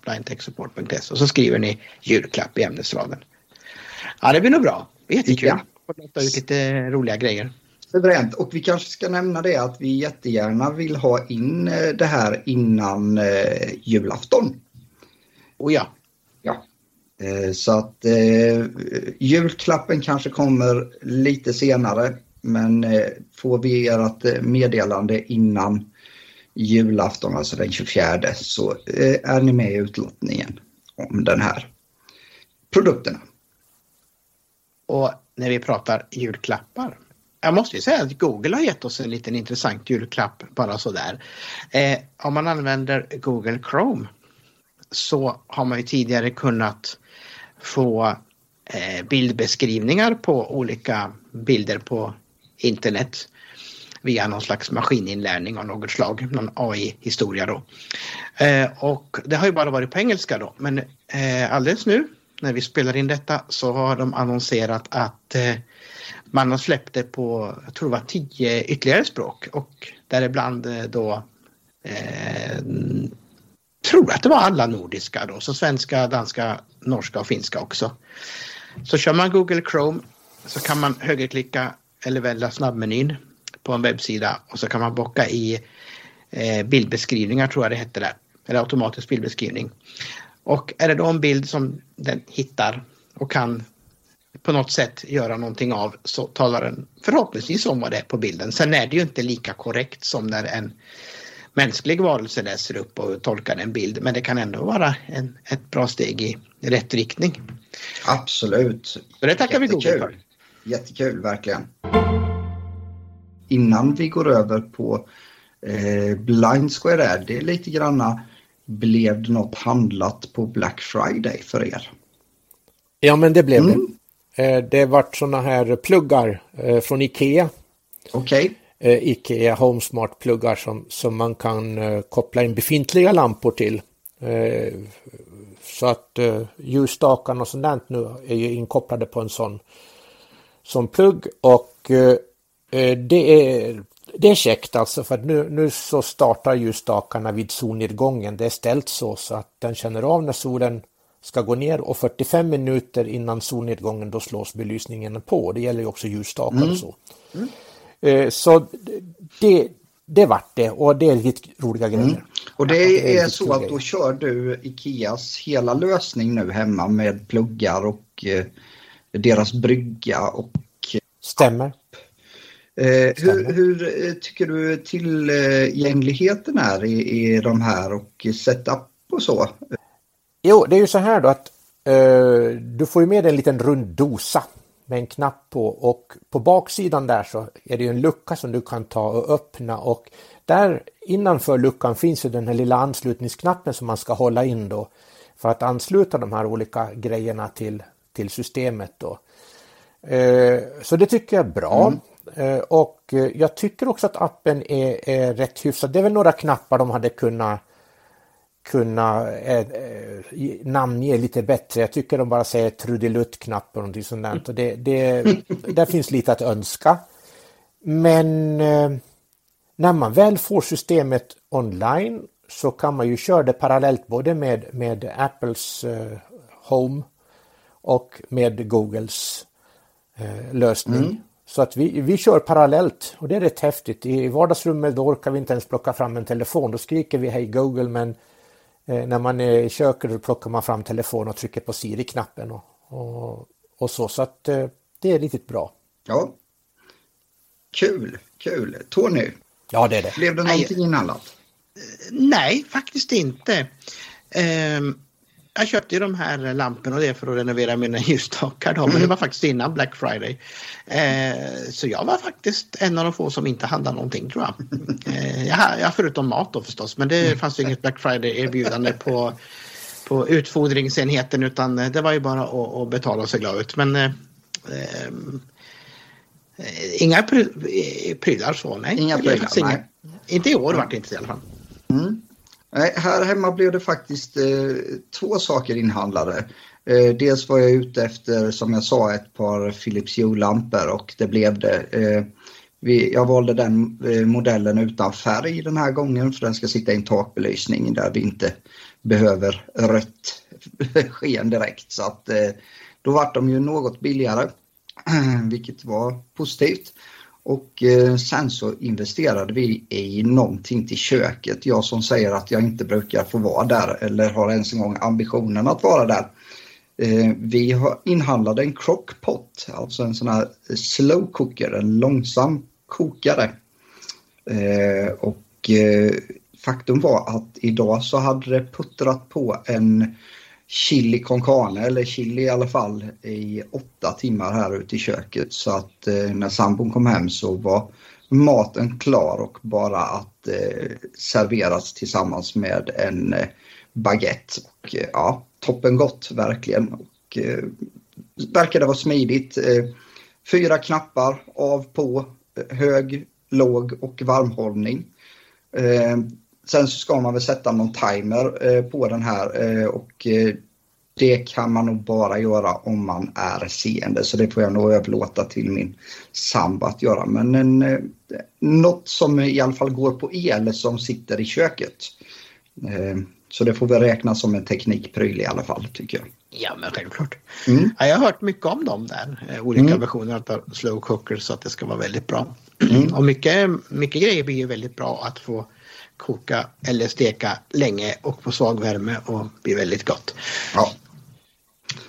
blindtechsupport.se och så skriver ni julklapp i ämnesraden. Ja, det blir nog bra. Jättekul. Ja. Låta ut lite roliga grejer. Suveränt. Och vi kanske ska nämna det att vi jättegärna vill ha in eh, det här innan eh, julafton. Oh ja. Ja. Eh, så att eh, julklappen kanske kommer lite senare. Men eh, får vi ert eh, meddelande innan julafton, alltså den 24, så eh, är ni med i utlottningen om den här produkterna. Och när vi pratar julklappar. Jag måste ju säga att Google har gett oss en liten intressant julklapp bara sådär. Eh, om man använder Google Chrome så har man ju tidigare kunnat få eh, bildbeskrivningar på olika bilder på internet via någon slags maskininlärning av något slag, någon AI-historia då. Eh, och det har ju bara varit på engelska då, men eh, alldeles nu när vi spelar in detta så har de annonserat att eh, man har släppt det på, jag tror det var tio ytterligare språk och däribland eh, då eh, tror att det var alla nordiska då, så svenska, danska, norska och finska också. Så kör man Google Chrome så kan man högerklicka eller välja snabbmenyn på en webbsida och så kan man bocka i eh, bildbeskrivningar tror jag det hette där, eller automatisk bildbeskrivning. Och är det då en bild som den hittar och kan på något sätt göra någonting av så talar den förhoppningsvis om vad det är på bilden. Sen är det ju inte lika korrekt som när en mänsklig varelse läser upp och tolkar en bild men det kan ändå vara en, ett bra steg i rätt riktning. Absolut. Så det tackar Jättekul. vi Google för. Jättekul, verkligen. Innan vi går över på eh, Blind Square det är lite granna blev det något handlat på Black Friday för er? Ja, men det blev mm. det. Eh, det vart sådana här pluggar eh, från Ikea. Okej. Okay. Eh, Ikea HomeSmart-pluggar som, som man kan koppla in befintliga lampor till. Så att ljusstakarna och sånt nu är ju inkopplade på en sån, sån plugg och det är det är käckt alltså för att nu, nu så startar ljusstakarna vid solnedgången. Det är ställt så, så att den känner av när solen ska gå ner och 45 minuter innan solnedgången då slås belysningen på. Det gäller ju också ljusstakar mm. och så. Mm. Eh, så det, det vart det och det är riktigt roliga grejer. Mm. Och det är, det är så att då kör du Ikeas hela lösning nu hemma med pluggar och eh, deras brygga och... Stämmer. Eh, hur, hur, eh, tycker du tillgängligheten är i, i de här och setup och så? Jo, det är ju så här då att eh, du får ju med en liten rund dosa med en knapp på och på baksidan där så är det ju en lucka som du kan ta och öppna och där innanför luckan finns ju den här lilla anslutningsknappen som man ska hålla in då för att ansluta de här olika grejerna till, till systemet då. Eh, så det tycker jag är bra. Mm. Eh, och eh, jag tycker också att appen är, är rätt hyfsad. Det är väl några knappar de hade kunnat kunna eh, eh namnge lite bättre. Jag tycker de bara säger trudelutt-knapp och någonting sånt där. Och det, det, där finns lite att önska. Men eh, när man väl får systemet online så kan man ju köra det parallellt både med, med Apples eh, Home och med Googles eh, lösning. Mm. Så att vi, vi kör parallellt och det är rätt häftigt. I vardagsrummet då orkar vi inte ens plocka fram en telefon. Då skriker vi hej Google men Eh, när man är i köket då plockar man fram telefonen och trycker på Siri-knappen och, och, och, så. Så att eh, det är riktigt bra. Ja. Kul, kul. Tony? Ja, det är det. Blev det någonting inhandlat? Nej, faktiskt inte. Um, jag köpte ju de här lamporna och det för att renovera mina ljusstakar men det var faktiskt innan Black Friday. Eh, så jag var faktiskt en av de få som inte handlade någonting tror jag. Eh, jag, jag förutom mat då förstås, men det fanns ju inget Black Friday-erbjudande på, på utfodringsenheten utan det var ju bara att, att betala och se glad ut. Men eh, eh inga pry prylar så, nej. Inga prylar, nej. Inte i år vart det inte i alla fall. Mm. Nej, här hemma blev det faktiskt eh, två saker inhandlade. Eh, dels var jag ute efter, som jag sa, ett par Philips Hue-lampor och det blev det. Eh, vi, jag valde den eh, modellen utan färg den här gången för den ska sitta i en takbelysning där vi inte behöver rött sken direkt. Så att, eh, då vart de ju något billigare, vilket var positivt. Och eh, sen så investerade vi i någonting till köket. Jag som säger att jag inte brukar få vara där eller har ens en gång ambitionen att vara där. Eh, vi inhandlade en crockpot, alltså en sån här slow cooker, en långsam kokare. Eh, och eh, faktum var att idag så hade det puttrat på en chili con carne, eller chili i alla fall, i åtta timmar här ute i köket. Så att eh, när sambon kom hem så var maten klar och bara att eh, serveras tillsammans med en eh, baguette. Och, eh, ja, toppen gott verkligen. Och, eh, verkade vara smidigt. Eh, fyra knappar, av, på, eh, hög, låg och varmhållning. Eh, Sen så ska man väl sätta någon timer eh, på den här eh, och eh, det kan man nog bara göra om man är seende så det får jag nog överlåta till min sambo att göra. Men en, något som i alla fall går på el som sitter i köket. Så det får väl räknas som en teknikpryl i alla fall tycker jag. Ja men självklart. Mm. Ja, jag har hört mycket om dem där, olika mm. versioner av slow cookers så att det ska vara väldigt bra. Mm. Och mycket, mycket grejer blir ju väldigt bra att få koka eller steka länge och på svag värme och blir väldigt gott. Ja.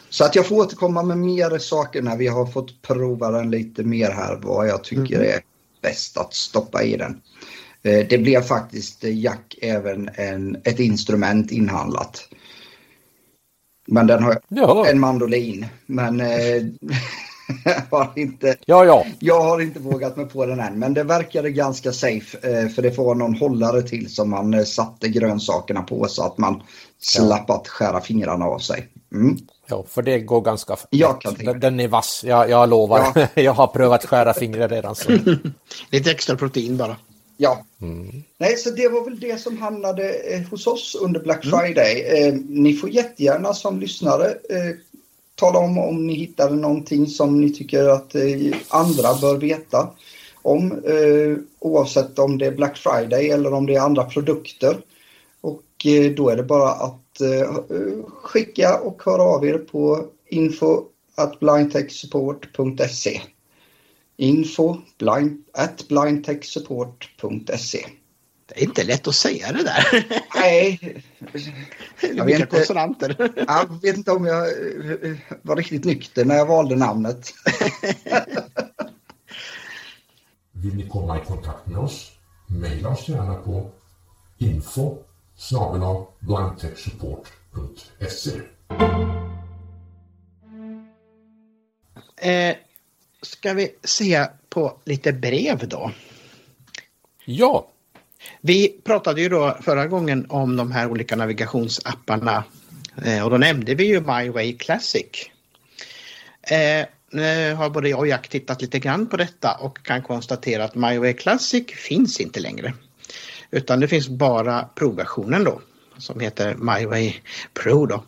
Så att jag får återkomma med mer saker när vi har fått prova den lite mer här vad jag tycker mm. är bäst att stoppa i den. Eh, det blev faktiskt eh, Jack även en, ett instrument inhandlat. Men den har ja. en mandolin. Men eh, har inte, ja, ja. Jag har inte vågat mig på den än, men det verkade ganska safe eh, för det får någon hållare till som man eh, satte grönsakerna på så att man slapp att skära fingrarna av sig. Mm. Ja, för det går ganska jag kan den, den är vass, jag, jag lovar. Ja. jag har prövat skära fingrar redan. Så. Lite extra protein bara. Ja. Mm. Nej, så det var väl det som hamnade eh, hos oss under Black mm. Friday. Mm. Eh, ni får jättegärna som lyssnare eh, tala om om ni hittade någonting som ni tycker att eh, andra bör veta. om eh, oavsett om det är Black Friday eller om det är andra produkter. Och eh, då är det bara att eh, eh skicka och höra av er på info at blindtechsupport.se info blind, at blindtechsupport.se det är inte lätt att säga det där. Nej. Jag vet, inte, konsonanter. jag vet inte om jag var riktigt nykter när jag valde namnet. Vill ni komma i kontakt med oss? Maila oss gärna på info blindtechsupport.se eh, Ska vi se på lite brev då? Ja. Vi pratade ju då förra gången om de här olika navigationsapparna eh, och då nämnde vi ju My Way Classic. Eh, nu har både jag och Jack tittat lite grann på detta och kan konstatera att My Way Classic finns inte längre. Utan det finns bara provversionen då som heter My Way Pro då.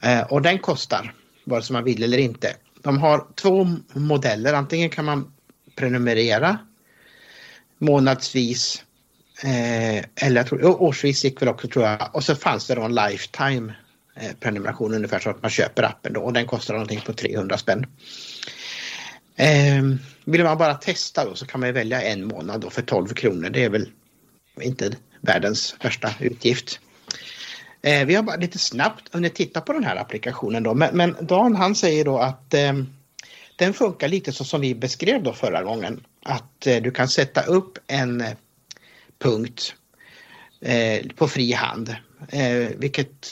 Eh, och den kostar vare sig man vill eller inte. De har två modeller, antingen kan man prenumerera månadsvis eh, eller jag tror, årsvis gick väl också tror jag och så fanns det då en lifetime eh, prenumeration ungefär så att man köper appen då och den kostar någonting på 300 spänn. Eh, vill man bara testa då så kan man välja en månad då för 12 kronor. Det är väl inte världens värsta utgift. Eh, vi har bara lite snabbt hunnit titta på den här applikationen då men, men Dan han säger då att eh, den funkar lite så som vi beskrev då förra gången. Att eh, du kan sätta upp en eh, punkt eh, på fri hand. Eh, vilket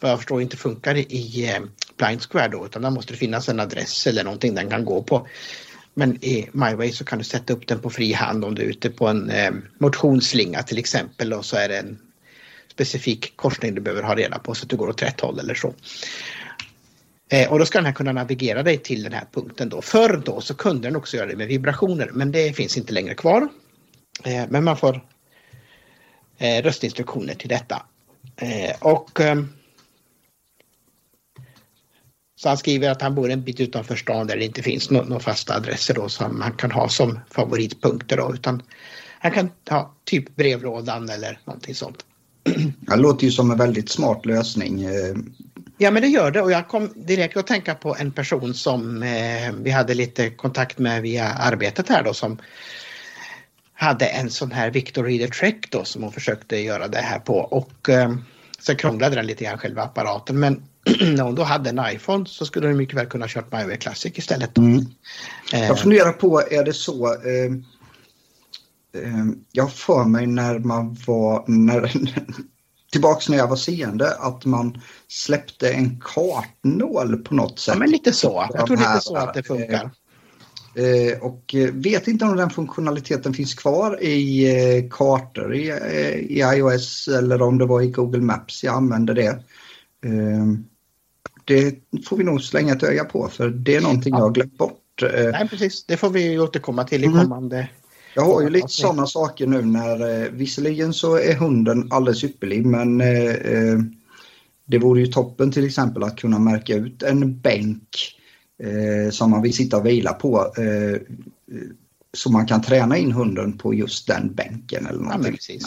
vad jag förstår inte funkar i eh, Blind Square då utan där måste det finnas en adress eller någonting den kan gå på. Men i MyWay så kan du sätta upp den på fri hand om du är ute på en eh, motionsslinga till exempel och så är det en specifik korsning du behöver ha reda på så att du går åt rätt håll eller så. Eh, och då ska den här kunna navigera dig till den här punkten då. Förr då så kunde den också göra det med vibrationer men det finns inte längre kvar. Eh, men man får eh, röstinstruktioner till detta. Eh, och ehm, så han skriver att han bor en bit utanför stan där det inte finns några fasta adresser då som han kan ha som favoritpunkter då utan han kan ha typ brevlådan eller någonting sånt. Det låter ju som en väldigt smart lösning. Eh. Ja men det gör det och jag kom direkt att tänka på en person som eh, vi hade lite kontakt med via arbetet här då som hade en sån här Victor Reader Trek då som hon försökte göra det här på och eh, sen krånglade den lite grann själva apparaten men när hon då hade en iPhone så skulle hon mycket väl kunna kört MyWay Classic istället. Mm. Eh. Jag funderar på, är det så eh, eh, jag för mig när man var, när, tillbaks när jag var seende, att man släppte en kartnål på något sätt. Ja, men lite så. Jag tror lite så att det funkar. Eh, och vet inte om den funktionaliteten finns kvar i eh, kartor i, eh, i iOS eller om det var i Google Maps jag använde det. Det får vi nog slänga ett öga på för det är någonting ja. jag har glömt bort. Nej precis, det får vi återkomma till i mm. kommande mm. Jag har ju lite sådana saker nu när visserligen så är hunden alldeles ypperlig men det vore ju toppen till exempel att kunna märka ut en bänk eh, som man vill sitta och vila på. Eh, så man kan träna in hunden på just den bänken eller någonting.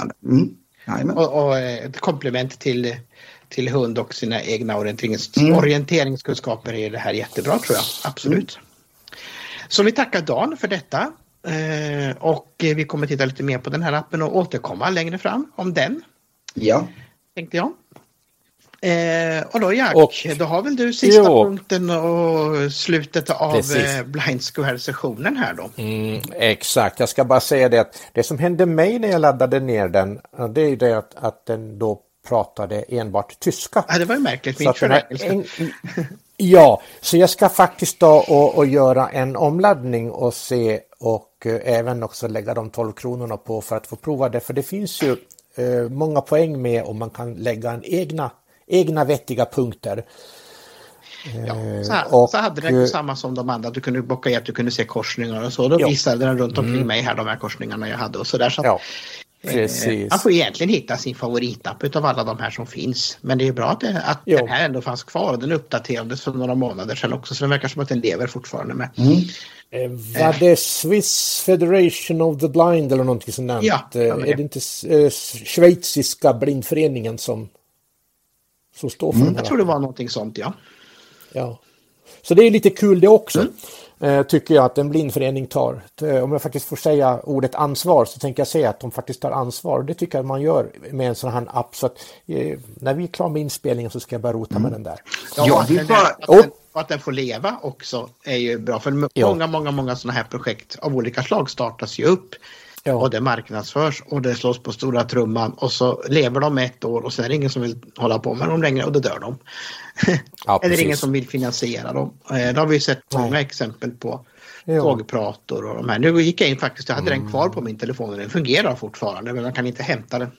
Ja, mm. och, och, eh, ett komplement till, till hund och sina egna orienterings, mm. orienteringskunskaper är det här jättebra tror jag. Absolut. Mm. Så vi tackar Dan för detta. Eh, och vi kommer titta lite mer på den här appen och återkomma längre fram om den. Ja. Tänkte jag. Eh, och då Jack, och, då har väl du sista jo, punkten och slutet av eh, Blind Square-sessionen här då? Mm, exakt, jag ska bara säga det att det som hände mig när jag laddade ner den, det är det att, att den då pratade enbart tyska. Ja, det var ju märkligt, min en, Ja, så jag ska faktiskt då och, och göra en omladdning och se och eh, även också lägga de 12 kronorna på för att få prova det. För det finns ju eh, många poäng med om man kan lägga en egna egna vettiga punkter. Ja, så, här, och, så hade den samma som de andra, du kunde bocka i att du kunde se korsningar och så. Då ja. visade den runt omkring mm. mig här de här korsningarna jag hade och så där. Så ja, eh, man får egentligen hitta sin favoritapp utav alla de här som finns. Men det är bra att, det, att den här ändå fanns kvar och den uppdaterades för några månader sedan också så den verkar som att den lever fortfarande med. Mm. Eh, var det Swiss Federation of the Blind eller någonting sånt? Ja, eh, är det inte eh, schweiziska blindföreningen som, som står för mm, Jag tror det var någonting sånt, ja. Ja. Så det är lite kul det också. Mm. Eh, tycker jag att en blindförening tar. Eh, om jag faktiskt får säga ordet ansvar så tänker jag säga att de faktiskt tar ansvar. Det tycker jag att man gör med en sån här app. Så att, eh, när vi är klara med inspelningen så ska jag börja rota mm. med den där. Ja, att, den, bara... att, den, att den får leva också är ju bra. För många, ja. många, många sådana här projekt av olika slag startas ju upp. Ja. Och det marknadsförs och det slås på stora trumman och så lever de ett år och sen är det ingen som vill hålla på med dem längre och då dör de. Ja, Eller ingen som vill finansiera dem. Eh, det har vi sett många Nej. exempel på. Ja. Tågprator och de här. Nu gick jag in faktiskt, jag hade mm. den kvar på min telefon och den fungerar fortfarande men man kan inte hämta den.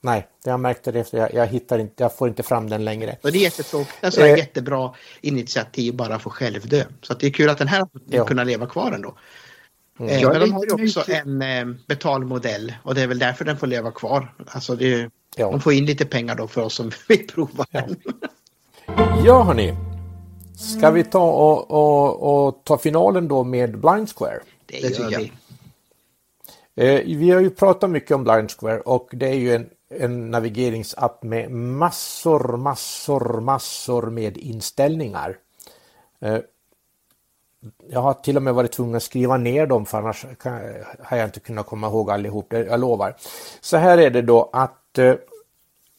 Nej, jag märkte det. Jag, jag, hittar inte, jag får inte fram den längre. Och det är jättetråkigt. Sån här eh. jättebra initiativ bara för självdö. Så det är kul att den här ja. kunna leva kvar ändå. Mm. Eh, men de har ju också en eh, betalmodell och det är väl därför den får leva kvar. Alltså det, ja. De får in lite pengar då för oss som vill prova ja. den. ja hörni, ska vi ta och, och, och, ta finalen då med Blind Square? Det, det gör vi. Eh, vi har ju pratat mycket om Blind Square och det är ju en, en navigeringsapp med massor, massor, massor med inställningar. Jag har till och med varit tvungen att skriva ner dem för annars kan, har jag inte kunnat komma ihåg allihop, jag lovar. Så här är det då att eh,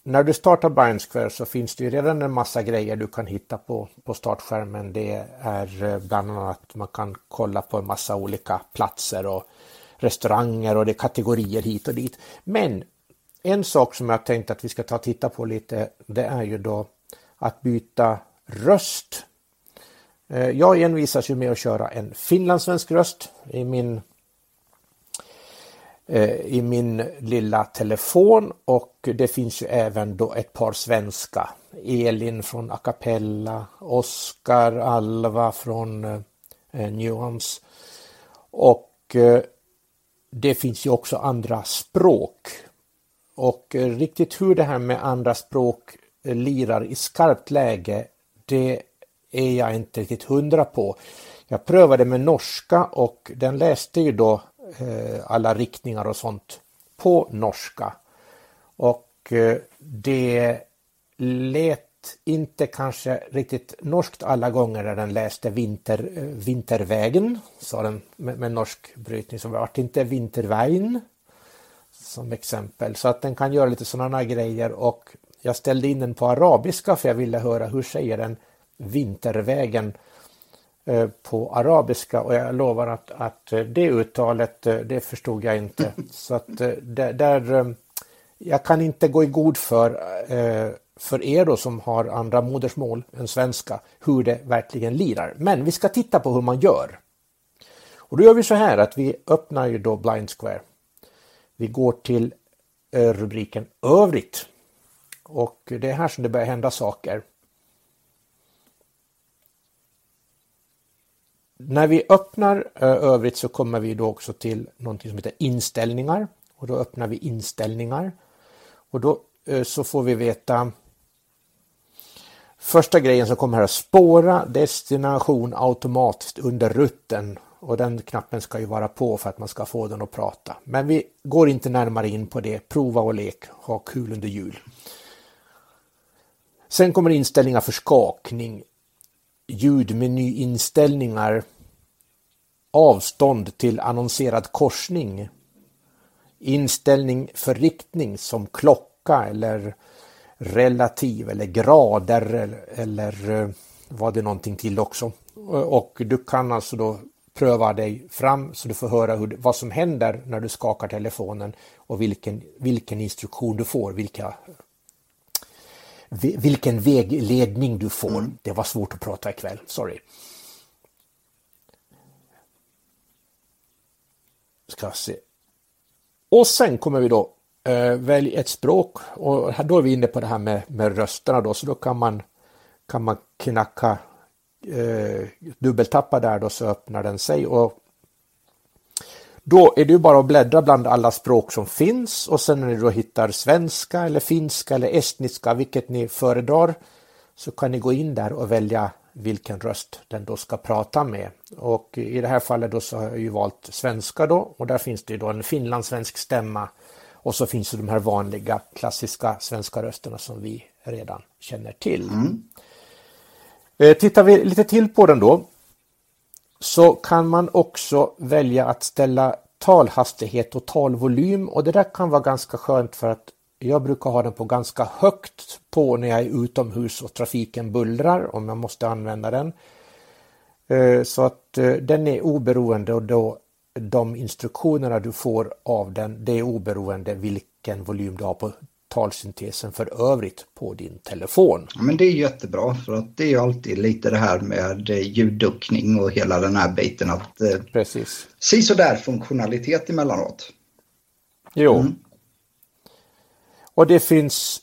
när du startar Bindsquare så finns det ju redan en massa grejer du kan hitta på, på startskärmen. Det är eh, bland annat att man kan kolla på en massa olika platser och restauranger och det är kategorier hit och dit. Men en sak som jag tänkte att vi ska ta och titta på lite det är ju då att byta röst Eh, jag envisas ju med att köra en finlandssvensk röst i min eh, i min lilla telefon och det finns ju även då ett par svenska. Elin från Acapella, Oskar, Alva från eh, eh, Nuance och eh, det finns ju också andra språk. Och eh, riktigt hur det här med andra språk lirar i skarpt läge det är jag inte riktigt hundra på. Jag prövade med norska och den läste ju då eh, alla riktningar och sånt på norska. Och eh, det lät inte kanske riktigt norskt alla gånger när den läste vinter, eh, Vintervägen, sa den med, med norsk brytning, så vart inte Vintervägen som exempel. Så att den kan göra lite sådana grejer och jag ställde in den på arabiska för jag ville höra hur säger den Vintervägen eh, på arabiska och jag lovar att, att eh, det uttalet, eh, det förstod jag inte. Så att där, där jag kan inte gå i god för, för er då som har andra modersmål än svenska, hur det verkligen lirar. Men vi ska titta på hur man gör. Och då gör vi så här att vi öppnar ju då Blind Square. Vi går till rubriken Övrigt. Och det är här som det börjar hända saker. När vi öppnar eh, övrigt så kommer vi då också till någonting som heter inställningar. Och då öppnar vi inställningar. Och då eh, så får vi veta Första grejen som kommer här, spåra destination automatiskt under rutten. Och den knappen ska ju vara på för att man ska få den att prata. Men vi går inte närmare in på det, prova och lek, ha kul under jul. Sen kommer inställningar för skakning, ljudmenyinställningar, avstånd till annonserad korsning, inställning för riktning som klocka eller relativ eller grader eller, eller eh, var det någonting till också. Eh, och du kan alltså då pröva dig fram så du får höra hur, vad som händer när du skakar telefonen och vilken, vilken instruktion du får, vilka vilken vägledning du får. Mm. Det var svårt att prata ikväll, sorry. Ska se. Och sen kommer vi då eh, välja ett språk och då är vi inne på det här med, med rösterna då så då kan man, kan man knacka eh, dubbeltappa där då så öppnar den sig och då är det ju bara att bläddra bland alla språk som finns och sen när ni då hittar svenska eller finska eller estniska, vilket ni föredrar, så kan ni gå in där och välja vilken röst den då ska prata med. Och i det här fallet då så har jag ju valt svenska då och där finns det då en finlandssvensk stämma och så finns det de här vanliga klassiska svenska rösterna som vi redan känner till. Mm. Eh, tittar vi lite till på den då så kan man också välja att ställa talhastighet och talvolym och det där kan vara ganska skönt för att jag brukar ha den på ganska högt på när jag är utomhus och trafiken bullrar om jag måste använda den. Eh, så att eh, den är oberoende och då de instruktionerna du får av den, det är oberoende vilken volym du har på talsyntesen för övrigt på din telefon. Ja, men det är jättebra för att det är alltid lite det här med ljudduckning och hela den här biten att eh, Precis. se sådär funktionalitet emellanåt. Jo. Mm. Och det finns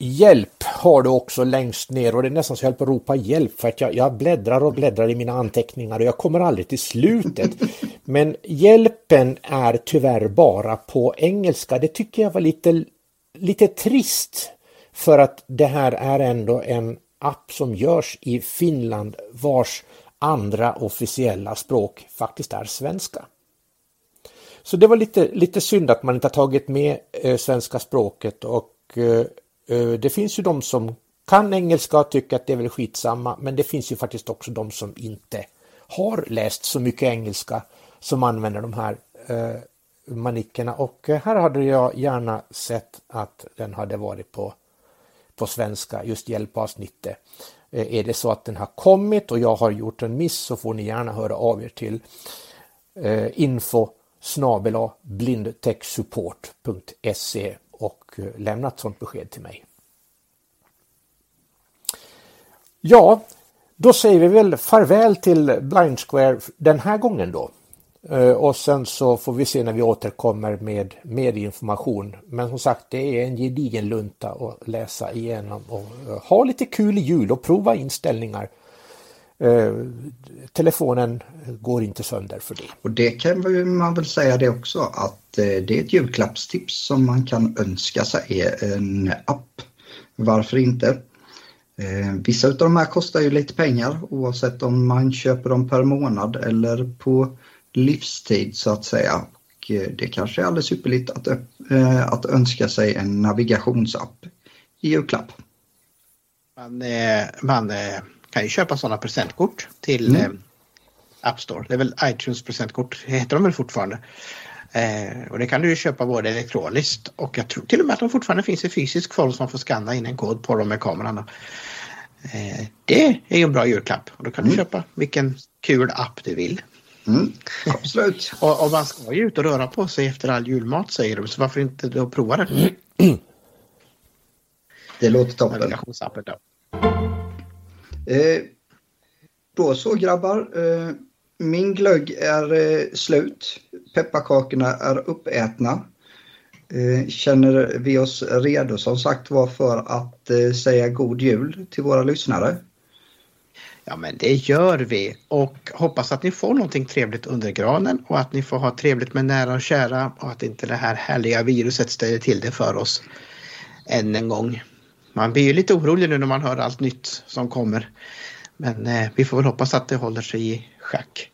Hjälp har du också längst ner och det är nästan så jag höll på att ropa hjälp för att jag, jag bläddrar och bläddrar i mina anteckningar och jag kommer aldrig till slutet. Men hjälpen är tyvärr bara på engelska. Det tycker jag var lite, lite trist för att det här är ändå en app som görs i Finland vars andra officiella språk faktiskt är svenska. Så det var lite, lite synd att man inte har tagit med eh, svenska språket och eh, Eh, det finns ju de som kan engelska och tycker att det är väl skitsamma men det finns ju faktiskt också de som inte har läst så mycket engelska som använder de här eh, manickerna och eh, här hade jag gärna sett att den hade varit på, på svenska, just hjälpavsnittet. Eh, är det så att den har kommit och jag har gjort en miss så får ni gärna höra av er till eh, info blindtechsupport.se och eh, lämnat lämna ett sådant besked till mig. Ja, då säger vi väl farväl till Blind Square den här gången då. Eh, och sen så får vi se när vi återkommer med mer information. Men som sagt, det är en gedigen lunta att läsa igenom och eh, ha lite kul i jul och prova inställningar Eh, telefonen går inte sönder för det. Och det kan man väl säga det också att eh, det är ett julklappstips som man kan önska sig en app. Varför inte? Eh, vissa av de här kostar ju lite pengar oavsett om man köper dem per månad eller på livstid så att säga. Och det kanske är alldeles ypperligt att, att önska sig en navigationsapp i julklapp. Man, man kan ju köpa sådana presentkort till mm. eh, App Store. Det är väl iTunes presentkort, heter de väl fortfarande. Eh, och det kan du ju köpa både elektroniskt och jag tror till och med att de fortfarande finns i fysisk form som man får scanna in en kod på dem med kameran. Eh, det är ju en bra julklapp och då kan mm. du köpa vilken kul app du vill. Mm, absolut. och, och, man ska ju ut och röra på sig efter all julmat säger de, så varför inte då prova det? Det låter toppen. Eh, då så grabbar. Eh, min glögg är eh, slut. Pepparkakorna är uppätna. Eh, känner vi oss redo som sagt var för att eh, säga god jul till våra lyssnare? Ja men det gör vi och hoppas att ni får någonting trevligt under granen och att ni får ha trevligt med nära och kära och att inte det här härliga viruset ställer till det för oss än en gång man blir ju lite orolig nu när man hör allt nytt som kommer. Men eh, vi får väl hoppas att det håller sig i schack.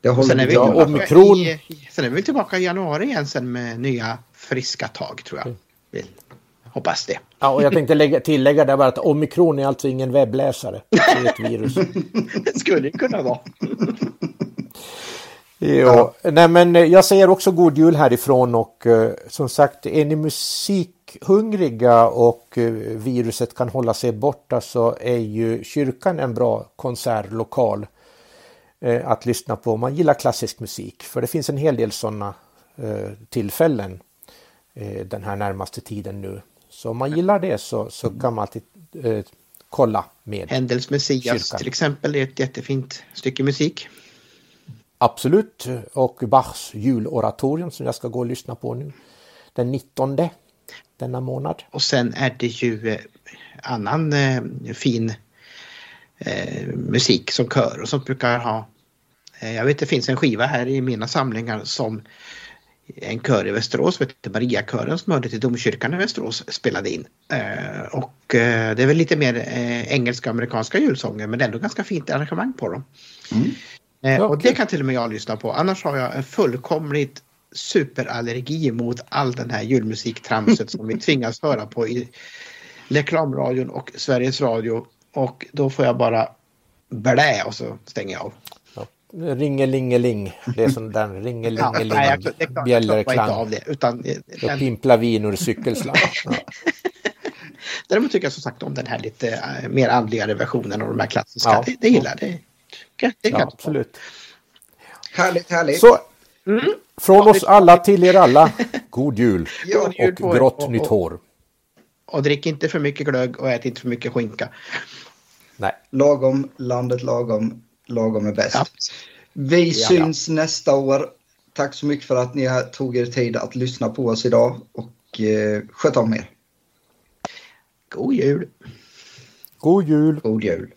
Det håller sen, är vi ja, omikron... i, sen är vi tillbaka i januari igen sen med nya friska tag tror jag. Mm. Vi hoppas det. Ja, och jag tänkte lägga, tillägga där bara att omikron är alltså ingen webbläsare. Det är ett virus. det skulle kunna vara. Jo, ja. nej men jag säger också god jul härifrån och uh, som sagt är ni musikhungriga och uh, viruset kan hålla sig borta så är ju kyrkan en bra konsertlokal uh, att lyssna på om man gillar klassisk musik. För det finns en hel del sådana tillfällen den här närmaste tiden nu. Så om man gillar det så, så kan man alltid kolla med Händels Messias kyrkan. till exempel är ett jättefint stycke musik. Absolut. Och Bachs juloratorium som jag ska gå och lyssna på nu. Den 19 denna månad. Och sen är det ju eh, annan eh, fin eh, musik som kör och som brukar ha eh, jag vet det finns en skiva här i mina samlingar som en kör i Västerås, vet du, Mariakören som hörde till domkyrkan i Västerås spelade in. Eh, och eh, det är väl lite mer eh, engelska och amerikanska julsånger men ändå ganska fint arrangemang på dem. Mm. Eh, och det kan till och med jag lyssna på. Annars har jag en fullkomligt superallergi mot all den här julmusiktramset som vi tvingas höra på i reklamradion och Sveriges Radio. Och då får jag bara blä och så stänger jag av. Ringelingeling, det är sån där ringelingeling, ja, bjällerklang. av det. Utan, Då den... pimplar vin ur cykelslang. Ja. Däremot tycker jag som sagt om den här lite äh, mer andligare versionen av de här klassiska. Ja. Det, det gillar det. det, det ja, absolut. Härligt, härligt. Så, mm. Från oss alla till er alla, god jul och grått nytt hår. Och drick inte för mycket glögg och ät inte för mycket skinka. Nej. Lagom, landet lagom, lagom är bäst. Ja. Vi ja, syns ja. nästa år. Tack så mycket för att ni tog er tid att lyssna på oss idag och eh, sköt om er. God jul! God jul! God jul!